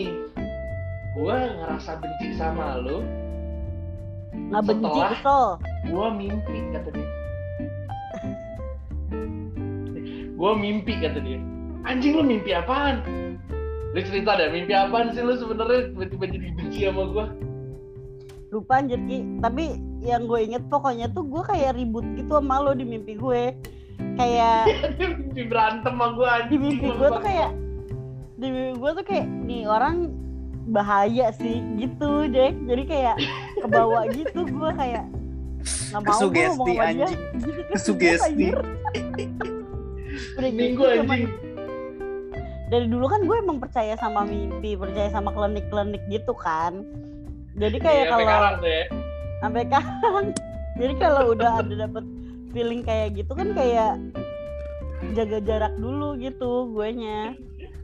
gue ngerasa benci sama lo nggak benci kesel gue mimpi kata dia gue mimpi kata dia anjing lu mimpi apaan lu cerita deh mimpi apaan sih lu sebenarnya tiba-tiba jadi benci sama gue lupa anjir Ki. Tapi yang gue inget pokoknya tuh gue kayak ribut gitu sama lo di mimpi gue. Kayak mimpi berantem sama gue di mimpi gue tuh kayak di mimpi gue tuh kayak nih orang bahaya sih gitu deh jadi kayak kebawa gitu gue kayak nggak mau dia. anjing. gitu Kesugesti. anjir. Udah gitu minggu zaman- anjing. Dari dulu kan gue emang percaya sama mimpi percaya sama klinik-klinik gitu kan jadi kayak Iya, kalau tuh ya. sampai sekarang jadi kalau udah ada dapet feeling kayak gitu kan kayak jaga jarak dulu gitu gue nya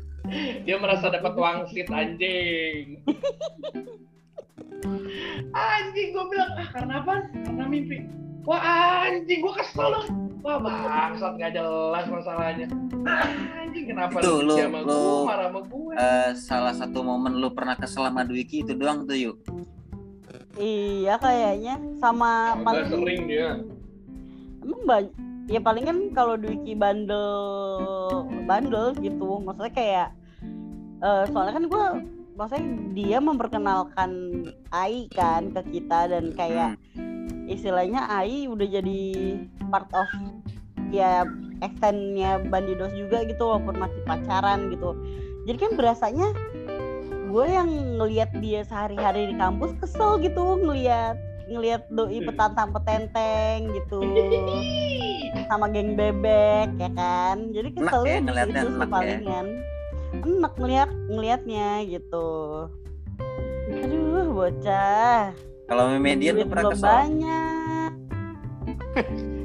dia merasa dapat wangsit anjing. Anjing gue bilang ah karena apa? Karena mimpi wah anjing gue kesel dong. Wah bangsat gak jelas masalahnya. Anjing kenapa Itu, lu sama lu- gue marah sama gue Eh, salah satu momen lu pernah kesel sama Dwiki itu doang tuh yuk. Iya kayaknya. Sama Agak paling sering dia. Emang banyak ya paling kan kalau Dwiki bandel bandel gitu maksudnya kayak eh, soalnya kan gue maksudnya dia memperkenalkan Ai kan ke kita dan kayak istilahnya Ai udah jadi part of ya extendnya Bandidos juga gitu walaupun masih pacaran gitu. Jadi kan berasanya gue yang ngelihat dia sehari-hari di kampus kesel gitu ngelihat ngelihat doi petantang petenteng gitu. Sama geng bebek ya kan? Jadi Enak keselnya ya, di ngeliatnya situ enak ya. palingan enak ngeliat ngelihatnya gitu. Aduh bocah kalau median duit lu pernah kesel? banyak.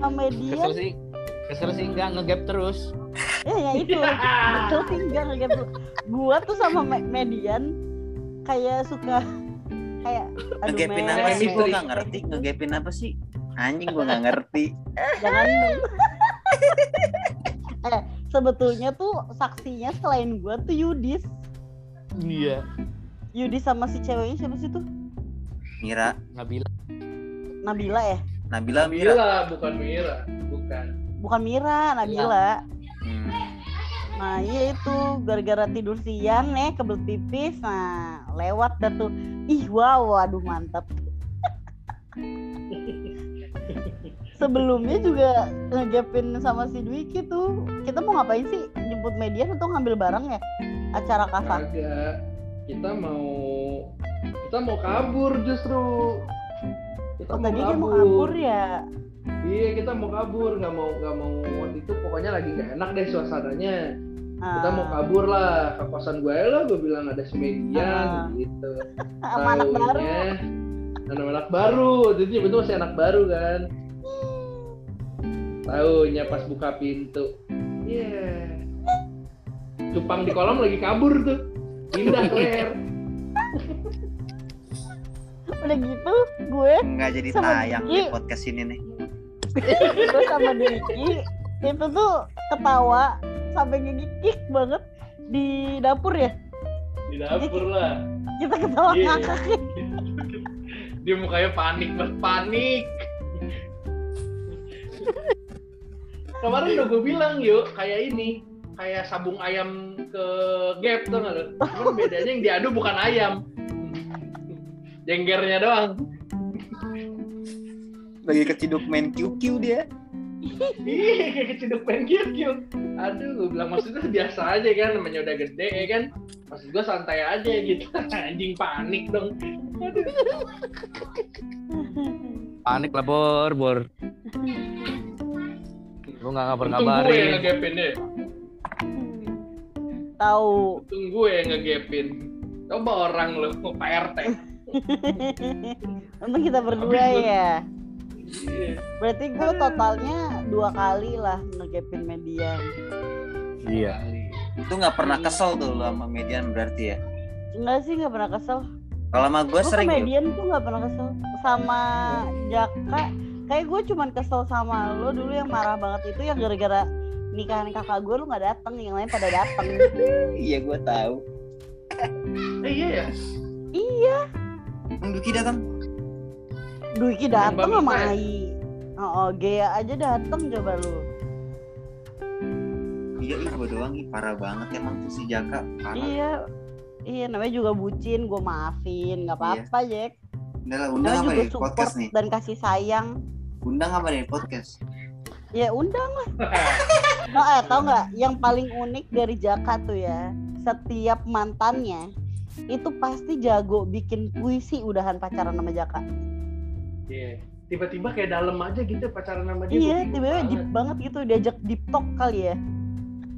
Sama media. Kesel sih kesel sih enggak ngegap terus. Ya ya itu. Betul sih enggak kayak gitu gua tuh sama me- median kayak suka kayak ngegapin apa sih? Gue chemistry. nggak ngerti. Ngegapin apa sih? Anjing gue nggak ngerti. Jangan eh sebetulnya tuh saksinya selain gua tuh Yudis. Iya. Yudis sama si ceweknya siapa sih tuh Mira. Nggak bilang Nabila ya? Nabila Mira. Mira bukan Mira. Bukan. Bukan Mira Nabila. Hmm. nah iya itu gara-gara tidur siang nih kebelet pipis. Nah lewat dah tuh. Ih wow aduh mantap. Sebelumnya juga ngegapin sama si Dwiki tuh. Kita mau ngapain sih? Jemput median atau ngambil barang ya? Acara kasar? Kagak. Kita mau kita mau kabur justru. Kita oh, tadi dia mau kabur ya Iya kita mau kabur, nggak mau nggak mau waktu itu pokoknya lagi nggak enak deh suasananya. Kita mau Ah, kabur lah ke kosan gue lah, gue bilang ada semedian Ah. gitu. sama anak baru Taunya anak-anak baru, jadi betul masih anak baru kan. Taunya pas buka pintu, iya. Cupang di kolam lagi kabur tuh, pindah Claire. udah gitu gue nggak jadi Sama tayang di podcast ini nih gue sama Dwiki itu tuh ketawa sampai ngegigik banget di dapur ya di dapur lah. kita ketawa Iya. ngakak Dia mukanya panik banget, panik. Kemarin udah gue bilang yuk, kayak ini, kayak sabung ayam ke gap tuh nggak lo? Cuman bedanya yang diadu bukan ayam, jenggernya doang. lagi keciduk main QQ dia Iya, kayak keciduk pengen kill Aduh, gue bilang maksudnya biasa aja kan, namanya udah gede ya kan. Maksud gue santai aja gitu. Anjing panik dong. Aduh. panik lah bor bor Lu nggak Untung gue yang deh. Tahu. Untung gue yang ngegepin. Coba orang lu, Pak RT. Untung kita berdua Habis ya. Iya. Berarti gue totalnya dua kali lah ngegepin median. Iya. Itu nggak pernah kesel tuh lu sama median berarti ya. Enggak sih nggak pernah kesel. Kalau sama gue sering ya. median tuh nggak pernah kesel. Sama Jaka, kayak gue cuman kesel sama lo dulu yang marah banget itu yang gara-gara nikahan kakak gue lu nggak dateng, yang lain pada dateng. Iya gue tahu. Eh, iya ya. iya, Duki datang? Dateng Mbak sama ya? Ai. Oh, oh, Gea aja dateng coba lu. Iya, ih gue doang ih parah banget emang tuh si Jaka. Parah. Iya, iya namanya juga bucin, gue maafin, nggak apa-apa Jack. Udah lah, undang Namanya apa support podcast nih? dan kasih sayang. Undang apa nih podcast? Ya undang lah. Oh, eh, tau nggak? Yang paling unik dari Jaka tuh ya, setiap mantannya itu pasti jago bikin puisi udahan pacaran sama Jaka. Iya. Tiba-tiba kayak dalam aja gitu pacaran sama dia. Iya, tiba-tiba deep banget gitu diajak deep talk kali ya.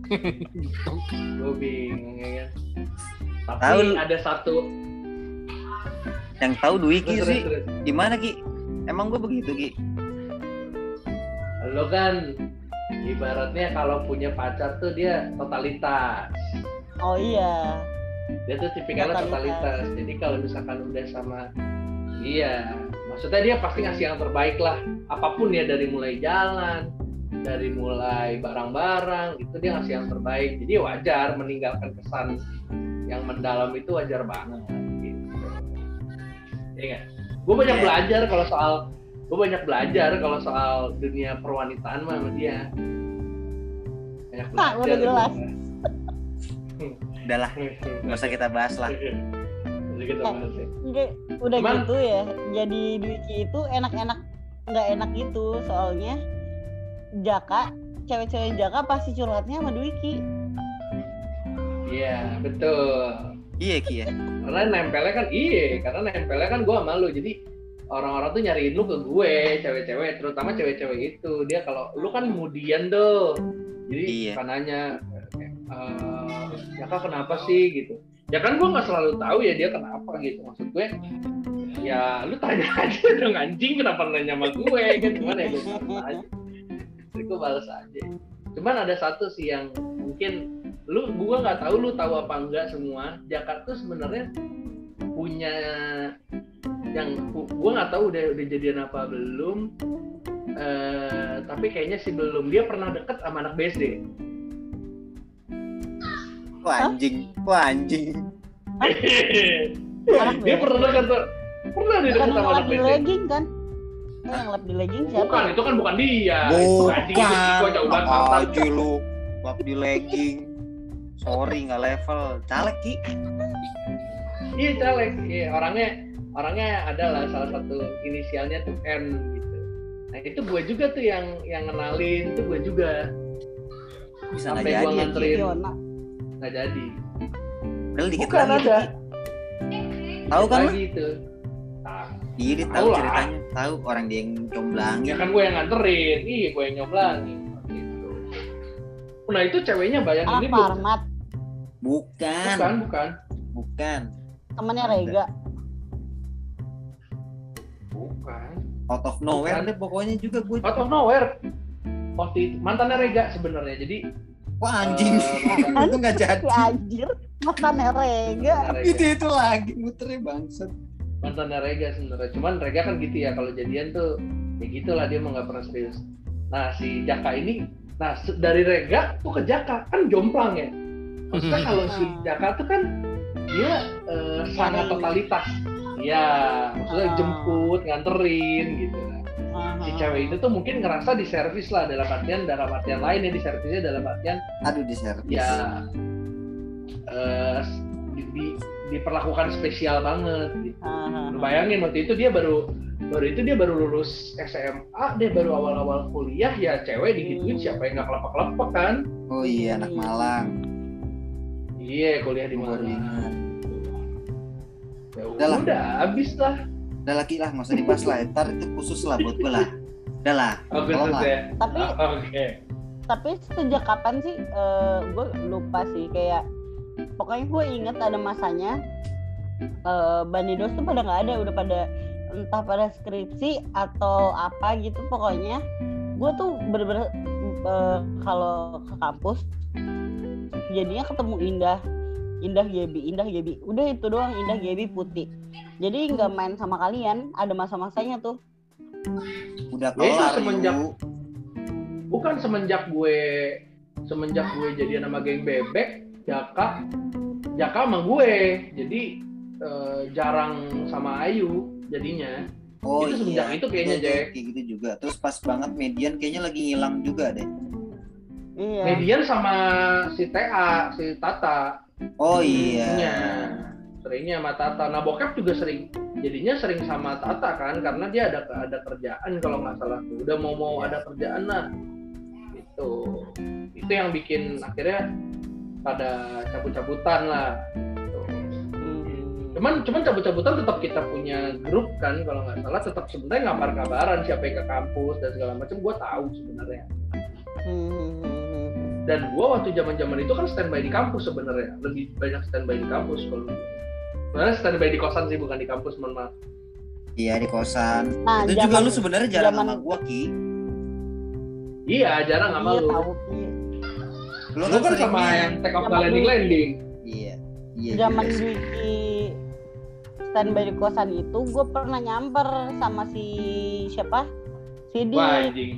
Gue bingung ya kan. Tapi Tahu. ada satu. Yang tahu Dwi Ki sih gimana Ki? Emang gue begitu Ki? Lo kan ibaratnya kalau punya pacar tuh dia totalitas. Oh iya. Dia tuh tipikalnya Totalitas. totalitas. Jadi kalau misalkan udah sama iya, maksudnya dia pasti ngasih yang terbaik lah. Apa pun ya dari mulai jalan, dari mulai barang-barang, itu dia ngasih yang terbaik. Jadi wajar meninggalkan kesan yang mendalam itu wajar banget. Gitu. Iya Gue banyak Iya. belajar kalau soal gue banyak belajar kalau soal dunia perwanitaan mah sama dia. Banyak Ah, udah jelas. Udahlah, nggak usah kita bahas lah. Kita bahas ya. Enggak, udah Cuman- gitu ya. Jadi Dwiki itu enak-enak nggak enak gitu soalnya Jaka cewek-cewek Jaka pasti curhatnya sama Dwiki. Iya, betul. Iya Ki ya. Karena nempelnya kan iya, karena nempelnya kan gua sama lu. Jadi orang-orang tuh nyariin lu ke gue, cewek-cewek, terutama cewek-cewek itu. Dia kalau lu kan kemudian tuh. Jadi Iya. suka nanya eh ya kak kenapa sih gitu. Ya kan gua nggak selalu tahu ya dia kenapa gitu. Maksud gue ya lu tanya aja dong anjing kenapa nanya sama gue kan gimana ya gue balas aja. Jadi gue balas aja. Cuman ada satu sih yang mungkin lu gua nggak tahu lu tahu apa enggak semua Jakarta tuh sebenarnya punya yang gu- gua nggak tahu udah udah jadian apa belum eh tapi kayaknya sih belum dia pernah deket sama anak BSD Wah anjing, wah anjing. Dia pernah deket tuh pernah dia Bukan deket sama anak BSD legging kan? Eh, yang lap di legging siapa? bukan itu kan bukan dia itu anjing itu Iko jauh banget Apa mantan. aja lu? Lap di legging. Sorry nggak level. Caleg Ki. Iya caleg iya orangnya orangnya adalah salah satu inisialnya tuh N gitu nah itu gue juga tuh yang yang kenalin itu gue juga Bisa nggak Sampai jadi gua ya nganterin. Fiona. nggak jadi Padahal dikit Bukan lagi. ada. Tahu kan? lagi itu Iya dia Tahu ceritanya. Tahu orang dia yang comblangin. ya kan gue yang nganterin iya gue yang nyoblangin gitu nah itu ceweknya bayangin Anak ini Parmat, Bukan. bukan bukan Bukan. Temennya Ada. Rega. bukan Out of nowhere Bukan. deh pokoknya juga gue. out of nowhere waktu itu mantannya Rega sebenarnya jadi Wah anjing. Eh, itu nggak jadi. Si anjir, mantannya Rega. Itu itu lagi muternya bangsat. mantannya Rega sebenarnya cuman Rega kan gitu ya kalau jadian tuh ya gitulah dia mau nggak pernah serius nah si Jaka ini nah dari Rega tuh ke Jaka kan jomplang ya maksudnya kalau si Jaka tuh kan dia eh, sangat totalitas ya maksudnya Ah. jemput nganterin gitu Ah, si cewek itu tuh mungkin ngerasa diservis lah dalam artian dalam artian lain ya diservisnya dalam artian Aduh di servis. ya eh, di- di- diperlakukan spesial banget gitu. ah, ah, Lu bayangin waktu itu dia baru baru itu dia baru lulus SMA dia baru awal-awal kuliah ya cewek digituin siapa yang nggak kelepak-kelepak kan Oh iya anak Malang. iya kuliah di ingat. Ya Udah lah. udah habis lah Udah lagi lah nggak usah dibahas lah. Ntar itu khusus lah buat gue lah. Udah lah. Lah. ya Tapi Ah, oke tapi sejak kapan sih gue lupa sih kayak pokoknya gue inget ada masanya eh Banidos tuh pada nggak ada udah pada entah pada skripsi atau apa gitu pokoknya gue tuh bener-bener eh, kalau ke kampus jadinya ketemu Indah Indah Gebi Indah Gebi udah itu doang Indah Gebi Putih jadi nggak main sama kalian ada masa-masanya tuh Udah Ya, itu kelar semenjak- bukan semenjak gue semenjak gue jadian sama geng bebek Jaka Jaka sama gue jadi eh, jarang sama Ayu jadinya Oh itu semenjak iya. itu kayaknya, Betul, Jack. Kayak gitu juga. Terus pas banget Median kayaknya lagi ngilang juga deh. iya Median sama si TA si Tata Oh Iya. iya. seringnya sama Tata nah bokap juga sering jadinya sering sama Tata kan karena dia ada ada kerjaan kalau nggak salah tuh udah mau mau ada kerjaan lah itu itu yang bikin akhirnya pada cabut-cabutan lah Gitu. Hmm. cuman cuman cabut-cabutan tetap kita punya grup kan kalau nggak salah tetap sebenarnya ngabar-ngabaran siapa yang ke kampus dan segala macam gue tahu sebenarnya Hmm. Dan gue waktu zaman-zaman itu kan standby di kampus sebenarnya lebih banyak standby di kampus kalau sebenarnya standby di kosan sih bukan di kampus mohon maaf Iya di kosan. Nah, itu juga zaman- lu sebenarnya jarang zaman- sama gua Ki. iya jarang sama iya lu tahu Ki. Lu, lu kan sama nih. yang take off landing landing Iya. Iya. zaman juga sih. Dwiki standby di kosan itu gue pernah nyamper sama si siapa si Dik wah anjing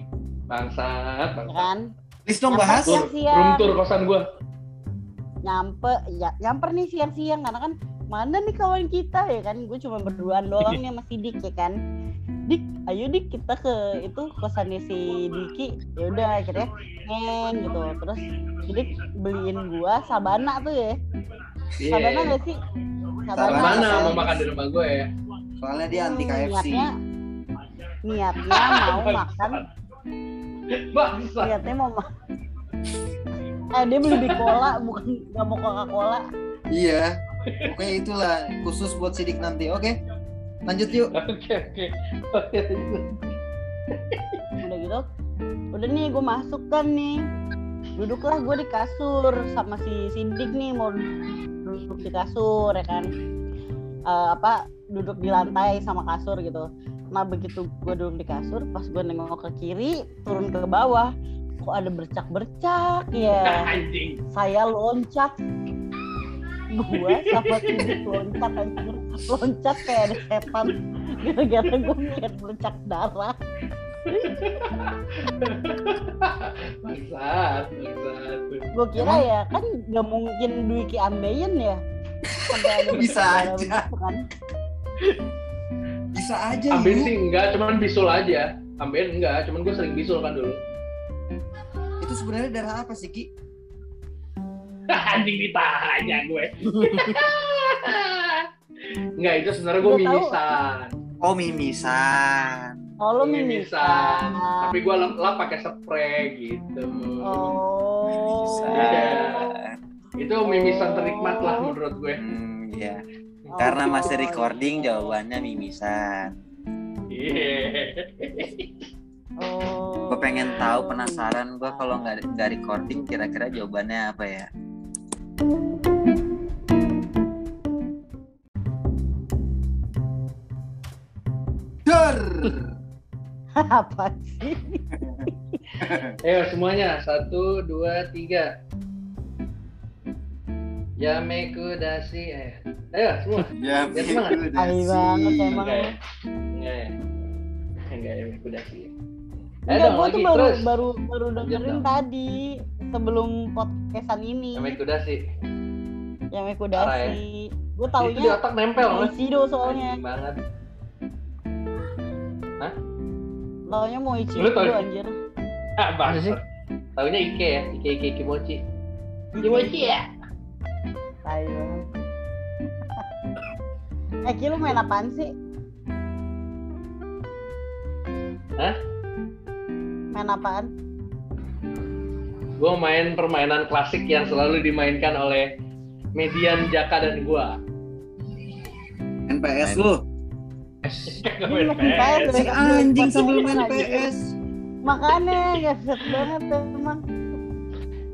bangsat ya bangsat kan Please dong bahas. tur siang-siang. room tour kosan gue nyampe ya nyamper nih siang-siang karena kan mana nih kawan kita ya kan gue cuma berduaan doang nih sama si Dik ya kan Dik ayo Dik kita ke itu kosannya si Diki ya udah akhirnya ngeng gitu terus si Dik beliin gua sabana tuh ya sabana iya gak sih Sabana. mana Sabana. mau makan di rumah gue ya Soalnya dia anti Hmm, KFC. niatnya niatnya mau makan bangsat niatnya mau ma- eh dia beli Bicola bukan nggak mau Coca Cola Iya. Pokoknya itulah khusus buat sidik nanti. Oke. Lanjut yuk. oke oke oke udah gitu udah nih gue masuk kan nih duduklah gue di kasur sama si Sindik nih mau duduk di kasur ya kan Eh, apa duduk di lantai sama kasur gitu nah begitu gue duduk di kasur pas gue nengok ke kiri turun ke bawah. Kok ada bercak-bercak ya? Anjing. Saya loncat. Gue sama Sindik loncat anjir loncat kayak ada setan. Gara-gara gue ngeliat bercak darah. Bangsat bangsat. Gue kira ya kan nggak mungkin Dwiki ambeien ya? Sampai ada Bisa aja. begitu kan Bisa aja Ambil yuk. sih enggak, cuman bisul aja. Ambil enggak, cuman gue sering bisul kan dulu. Itu sebenarnya darah apa sih Ki? Anjing ditanya gue. enggak, itu sebenarnya gue mimisan. Oh mimisan. oh lo Mimisan. mimisan Tapi gue lap, lap pakai spray gitu. oh Mimisan. Itu mimisan ternikmat lah menurut gue. Hmm, iya. Oh, Karena masih recording jawabannya mimisan. Iya. oh Gue pengen tahu penasaran gue kalau nggak nggak recording kira-kira jawabannya apa ya? Dar. apa sih Ayo semuanya, satu, dua, tiga. Yameku dasi. Eh. Ayo semua. Ya, dah Hai sih. banget emang Enggak ya? Enggak ya? Enggak ya, Yameku dasi. Ayo Enggak, dong gue tuh baru terus. baru baru dengerin tadi sebelum podcastan ini Yameku dasi. yang Parah Ekudasi. Gue Itu di taunya otak nempel. Ichido soalnya. Anjing banget. Taunya mau Ichido tau- anjir. Ah, Masa sih? Taunya Ike ya, Ike Ike Kimochi. Kimochi ya? Tai banget. Eh, Ki, lu main apaan sih? Hah? Main apaan? Gue main permainan klasik yang selalu dimainkan oleh Median, Jaka, dan gua. NPS lu. Gak main PS. Si anjing sambil main. PS. makanya ngeset banget emang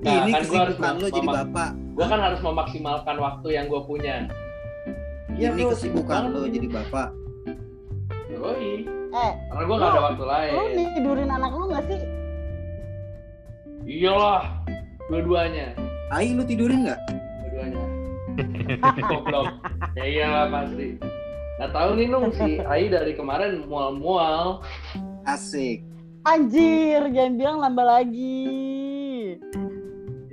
Nah, ini kan kesibukan lo jadi bapak gue kan harus memaksimalkan waktu yang gue punya. Iya, ini bro, kesibukan sibuk lo jadi bapak. Yoi. eh karena gue gak ada waktu lain. lu tidurin anak lu nggak sih? Iyalah dua-duanya. Ai lu tidurin nggak? Dua-duanya. Goblok. Ya iyalah pasti. Nggak tahu nih nung si Ai dari kemarin mual-mual. Asik. Anjir jangan bilang nambah lagi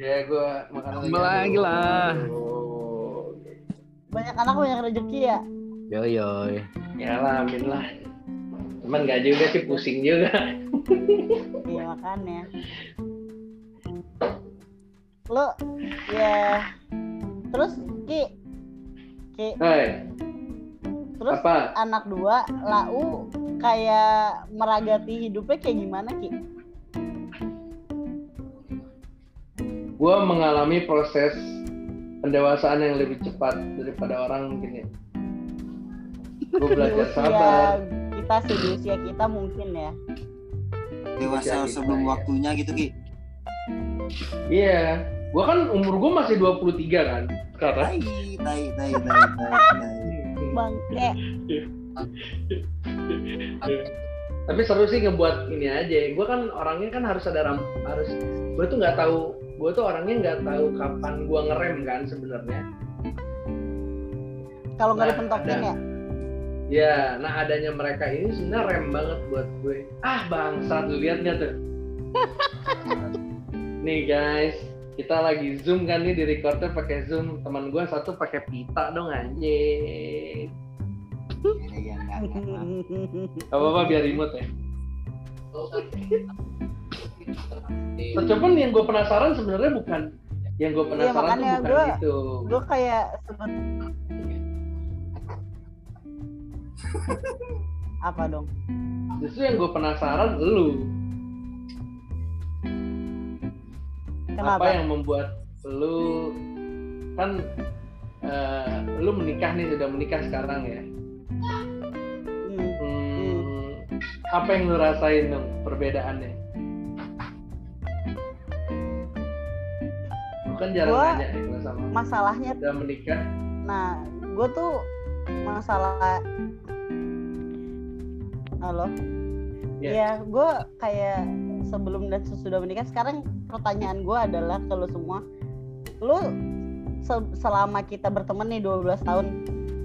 ya gue makan Tambah lagi lah. Banyak anak banyak rezeki ya? Yo yo. ya lah amin lah. Cuman gak juga sih pusing juga. Iya makanya. Lu ya. Terus ki. Ki. Hai, terus apa? anak dua lau kayak meragati hidupnya kayak gimana ki gue mengalami proses pendewasaan yang lebih cepat daripada orang mungkin ya. Gue belajar usia sabar. kita sih di usia kita mungkin ya. Dewasa Usia kita, sebelum ya. waktunya gitu ki? Iya. Gue kan umur gue masih 23 kan sekarang. Tai tai tai tai tai, tai. bangke. Tapi seru sih ngebuat ini aja. Gue kan orangnya kan harus ada ram harus gue tuh nggak tahu gue tuh orangnya nggak tahu kapan gue ngerem kan sebenarnya. Kalau nggak Nah, dipentokin ada. ya? Ya nah adanya mereka ini sebenarnya rem banget buat gue. Ah bangsat lu lihat nggak tuh? Nih guys kita lagi zoom kan nih di recordnya pakai zoom. Teman gue satu pakai pita dong anjing. Ya, ya, enggak, enggak, enggak. Gak apa-apa biar remote ya. Nah, cuman yang gue penasaran sebenarnya bukan yang gue penasaran tuh makanya bukan gua- itu. gue kayak sebut apa dong Justru yang gue penasaran lu. kenapa Apa yang membuat lu kan eh, lu menikah nih sudah menikah sekarang ya. Hmm. Hmm, apa yang lu rasain dong perbedaannya? Kan jarang Gua- nanya ya kalau sama masalahnya udah menikah. nah gue tuh masalah halo Ya. ya gue kayak sebelum dan sesudah menikah sekarang pertanyaan gue adalah ke lu semua lu se- selama kita berteman nih 12 tahun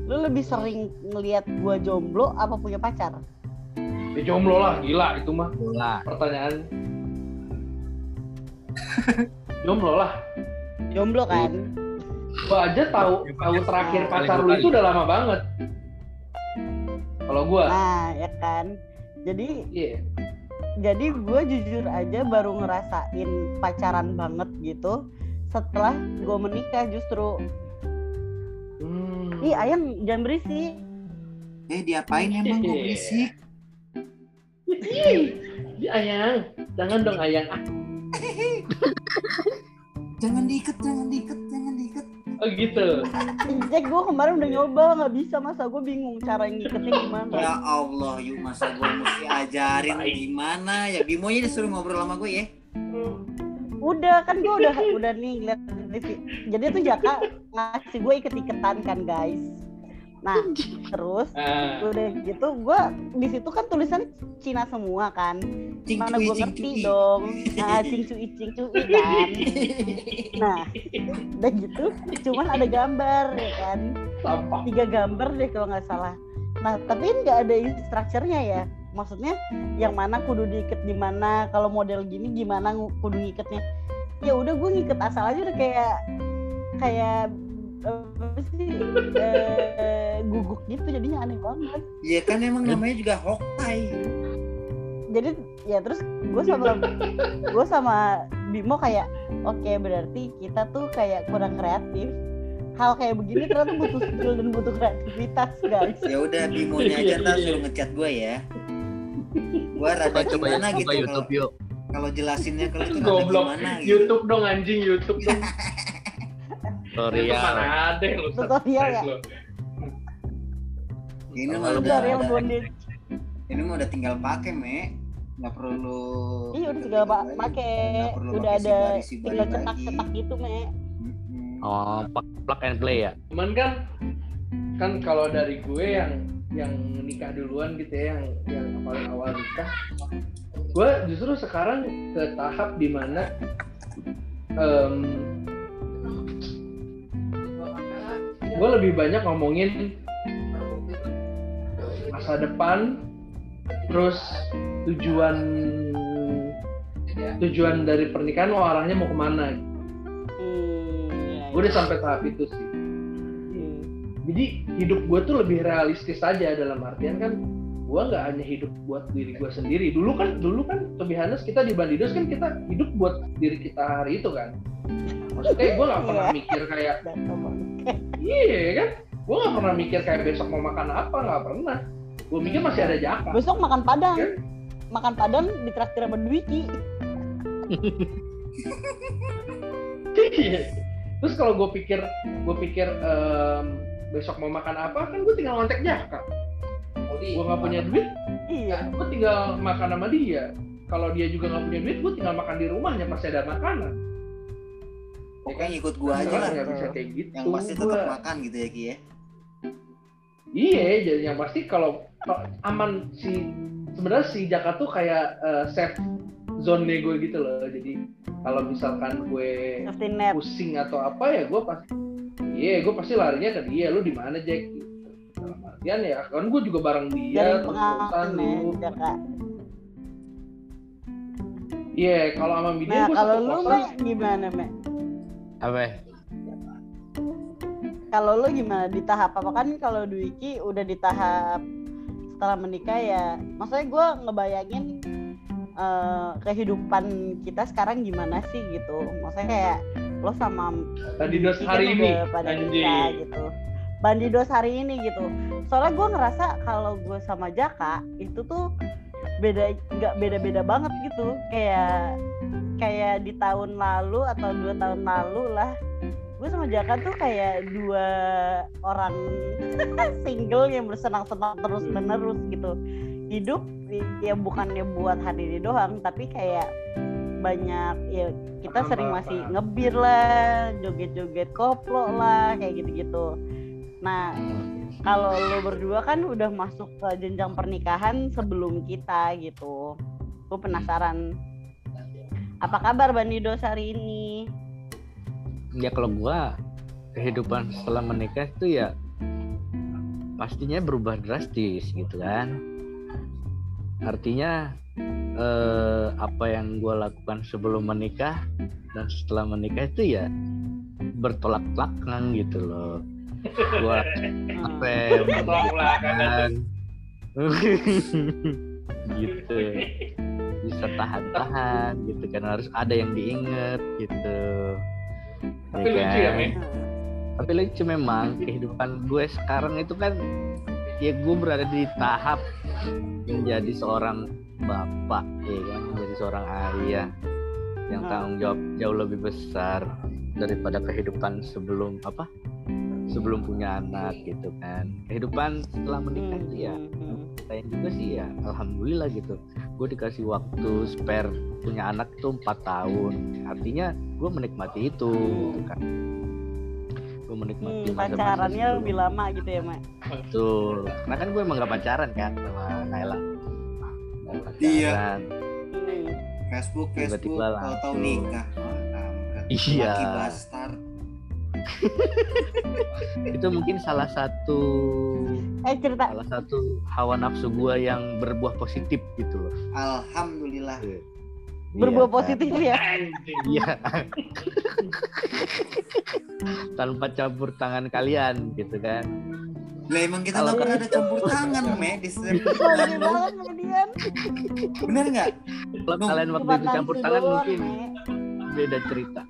lu lebih sering ngelihat gue jomblo apa punya pacar Ya jomblo lah, gila itu mah Bola. pertanyaan. jomblo lah. jomblo kan? Gua aja tahu tahu terakhir pacar lu itu udah lama banget. Kalau gua, nah ya kan? Jadi iya. jadi gue jujur aja baru ngerasain pacaran banget gitu setelah gue menikah justru. Hmm. ih ayang jangan berisik. Eh diapain emang kok berisik? Ih, Di ayang, jangan dong ayang. Ah, jangan diikat jangan diikat jangan diikat. Oh gitu. Jack gue kemarin udah nyoba nggak bisa masa gue bingung cara ngiketnya gimana? Ya Allah yuk masa gue mesti ajarin Baik. gimana ya? Bimonya disuruh ngobrol sama gue ya. Udah kan gue udah udah nih lihat jadi tuh Jaka ngasih gue iket-iketan kan guys nah terus Ah, udah gitu gue di situ kan tulisannya Cina semua kan. Cing mana gue cing ngerti cuy dong. Nah cing cuy cing cuy kan. Nah udah gitu cuman ada gambar ya kan. Tiga gambar deh kalau nggak salah. Nah tapi nggak ada instructure-nya ya. Maksudnya yang mana kudu diikat di mana kalau model gini gimana kudu ngiketnya ya udah gue ngiket asal aja udah kayak kayak apa sih? Eh, guguk gitu jadinya aneh banget. Iya kan emang namanya juga hoktai jadi ya terus gue sama gue sama Bimo kayak oke berarti kita tuh kayak kurang kreatif. Hal kayak begini ternyata butuh skill dan butuh kreativitas guys. Ya udah Bimonya aja ntar suruh ngechat gue ya. Gue rada Coba gimana coba gitu kalau YouTube yuk. kalau jelasinnya kalau itu Goblok. gimana gitu. YouTube dong anjing, YouTube dong. Tutorial. mana ada yang lu Tutorial ya? ini mah udah, ini mah udah tinggal pakai me nggak perlu Iya udah lagi. pakai, udah ada tinggal lagi. cetak-cetak gitu me. Oh, plug, and play ya? cuman kan kan kalau dari gue yang yang nikah duluan gitu ya yang yang paling awal nikah gue justru sekarang ke tahap di mana em, gue lebih banyak ngomongin masa depan terus tujuan tujuan dari pernikahan lo arahnya mau ke mana? Hmm, iya, gue udah sampai tahap itu sih. Iya. jadi hidup gue tuh lebih realistis aja dalam artian kan gue nggak hanya hidup buat diri gue sendiri. Dulu kan dulu kan honest kita di Bandidos kan kita hidup buat diri kita hari itu kan maksudnya gue nggak pernah Iya. mikir kayak iya kan gue nggak pernah mikir kayak besok mau makan apa nggak pernah gue mikir masih ada jaka Besok makan padang. Kan? Makan padang di traktir sama Dwiki. Iya. terus kalau gue pikir gue pikir em, besok mau makan apa kan gue tinggal ngontek jaka gue nggak punya duit Iya. gue tinggal makan sama dia kalau dia juga nggak punya duit gue tinggal makan di rumahnya pasti ada makanan pokoknya ikut gua aja Sekarang lah nggak bisa kayak gitu yang pasti tetap gua. makan gitu ya Ki ya iya jadi yang pasti kalau aman si sebenarnya si Jaka tuh kayak eh, safe zone gue gitu loh jadi kalau misalkan gue pusing atau apa ya gue pasti iya gue pasti larinya ke dia lu di mana Jack gitu. dalam artian ya kan gue juga bareng dia Dari terus terusan ya, dulu Jaka. iya kalau sama Midian Nah, gue kalau satu lu gimana, Me? Apa? ya? Kalau lu gimana di tahap apa kan kalau Dwiki udah di tahap setelah menikah ya, maksudnya gue ngebayangin eh, kehidupan kita sekarang gimana sih gitu. Maksudnya kayak lo sama tadi dos Dwiki kan hari ini pada nikah gitu. Bandidos hari ini gitu. Soalnya gue ngerasa kalau gue sama Jaka itu tuh beda nggak beda-beda banget gitu. Kayak kayak di tahun lalu atau dua tahun lalu lah. Gue sama Jaka tuh kayak dua orang single yang bersenang-senang terus menerus gitu. Hidup ya bukannya buat hari ini doang tapi kayak banyak ya kita sering masih ngebir lah joget-joget koplo lah kayak gitu-gitu. Nah kalau lo berdua kan udah masuk ke jenjang pernikahan sebelum kita gitu. Gue penasaran apa kabar Bandidos hari ini Ya kalau gua kehidupan setelah menikah itu ya pastinya berubah drastis gitu kan. Artinya eh, apa yang gua lakukan sebelum menikah dan setelah menikah itu ya bertolak belakang gitu loh. Gua sampai Belak-belakan. gitu bisa tahan-tahan gitu kan harus ada yang diinget gitu Tapi lucu ya, kan? Men. tapi lucu memang kehidupan gue sekarang itu kan ya gue berada di tahap menjadi seorang bapak ya kan menjadi seorang ayah yang Hmm. tanggung jawab jauh lebih besar daripada kehidupan sebelum apa sebelum punya anak gitu kan kehidupan setelah menikah itu ya Hmm, hmm, saya juga sih ya alhamdulillah gitu gue dikasih waktu spare punya anak tuh empat tahun artinya gue menikmati itu gitu kan gue menikmati Hmm, pacarannya sebelum- lebih lama gitu ya Mak Betul. Karena kan gue emang gak pacaran kan sama Naila. Iya. Hmm. Facebook Facebook tahu-tahu langsung. nikah. Iya. Laki bastard Itu mungkin salah satu eh cerita salah satu hawa nafsu gue yang berbuah positif gitu loh. Alhamdulillah berbuah Iya, kan? positif ya Iya. Tanpa campur tangan kalian gitu kan. lah emang kita nggak pernah ada campur tangan me di banget kemudian bener nggak Kalau kalian waktu itu campur tangan mungkin beda cerita.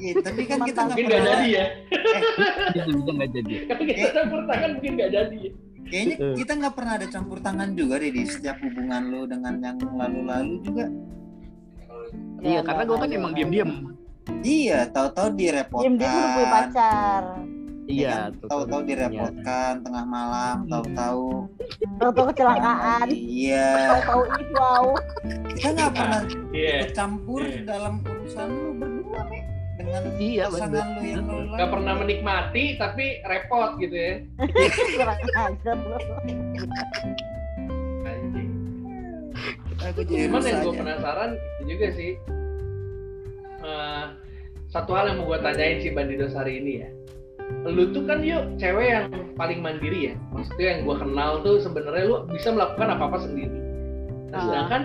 Iya, tapi kan kita nggak mungkin nggak jadi ya Itu bisa nggak jadi. kalau kita campur tangan mungkin nggak jadi ya kayaknya Eh. kita nggak pernah ada campur tangan juga deh di setiap hubungan lu dengan yang lalu-lalu juga Iya, karena gue kan emang diem-diem. iya tahu-tahu Diem dia udah punya direpotkan pacar Iya, kan? tuh, tahu-tahu tuh. direpotkan tengah malam tahu-tahu Tahu-tahu kecelakaan. iya Tahu-tahu itu wow. kita nggak pernah Iya. ikut campur Iya. dalam urusan lu berdua dengan Iya, pasangan lu yang lu Gak pernah menikmati tapi repot gitu ya. Kurang ajar lu. Anjing. aku jadi Cuman yang gue penasaran itu juga sih. eh, satu hal yang mau gue tanyain si Bandidos hari ini ya. Lu tuh kan yuk cewek yang paling mandiri ya. Maksudnya yang gue kenal tuh sebenarnya lu bisa melakukan apa-apa sendiri. Nah, Ah. sedangkan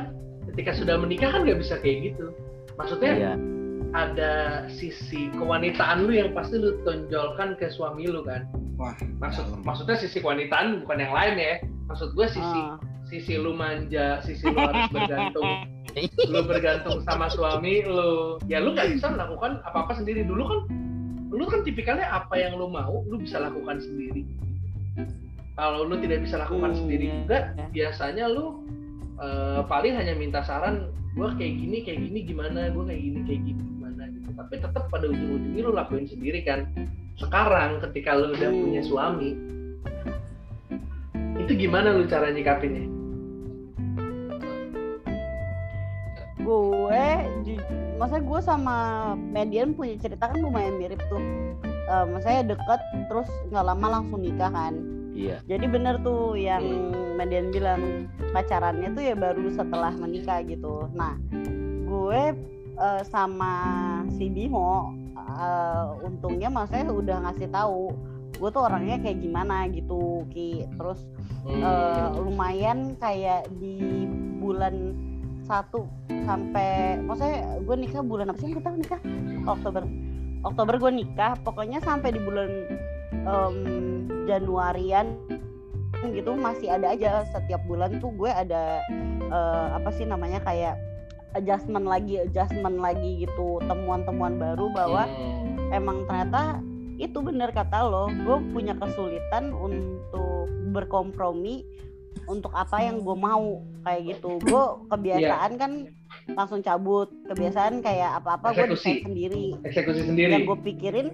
ketika sudah menikah kan nggak bisa kayak gitu. Maksudnya Iya. Ada sisi kewanitaan lu yang pasti lu tonjolkan ke suami lu kan. wah Maksud dalam. maksudnya sisi kewanitaan bukan yang lain ya. Maksud gue sisi Ah. sisi lu manja, sisi lu harus bergantung, lu bergantung sama suami lu, ya lu nggak bisa melakukan apa-apa sendiri. Dulu kan, lu kan tipikalnya apa yang lu mau, lu bisa lakukan sendiri. Kalau lu tidak bisa lakukan Hmm, sendiri ya, juga, ya. biasanya lu eh, paling hanya minta saran, gua kayak gini, kayak gini gimana, gua kayak gini, kayak gini gimana gitu. Tapi tetap pada ujung-ujungnya lu lakuin sendiri kan. Sekarang ketika lu udah Hmm. punya suami, itu gimana lu cara nyikapinnya? gue maksudnya gue sama Median punya cerita kan lumayan mirip tuh Eh maksudnya deket terus nggak lama langsung nikah kan Iya. jadi bener tuh yang Median bilang pacarannya tuh ya baru setelah menikah gitu. Nah gue eh, sama si Bimo eh, untungnya maksudnya udah ngasih tahu gue tuh orangnya kayak gimana gitu ki. Terus eh, lumayan kayak di bulan satu sampai maksudnya gue nikah bulan apa sih kita nikah? Oktober. Oktober gue nikah pokoknya sampai di bulan em, Januarian gitu masih ada aja. Setiap bulan tuh gue ada eh, apa sih namanya kayak adjustment lagi adjustment lagi gitu temuan-temuan baru bahwa Hmm. emang ternyata itu bener kata lo gue punya kesulitan untuk berkompromi untuk apa yang gue mau kayak gitu. Gue kebiasaan kan langsung cabut kebiasaan kayak apa-apa gue desain sendiri. Eksekusi sendiri. yang gue pikirin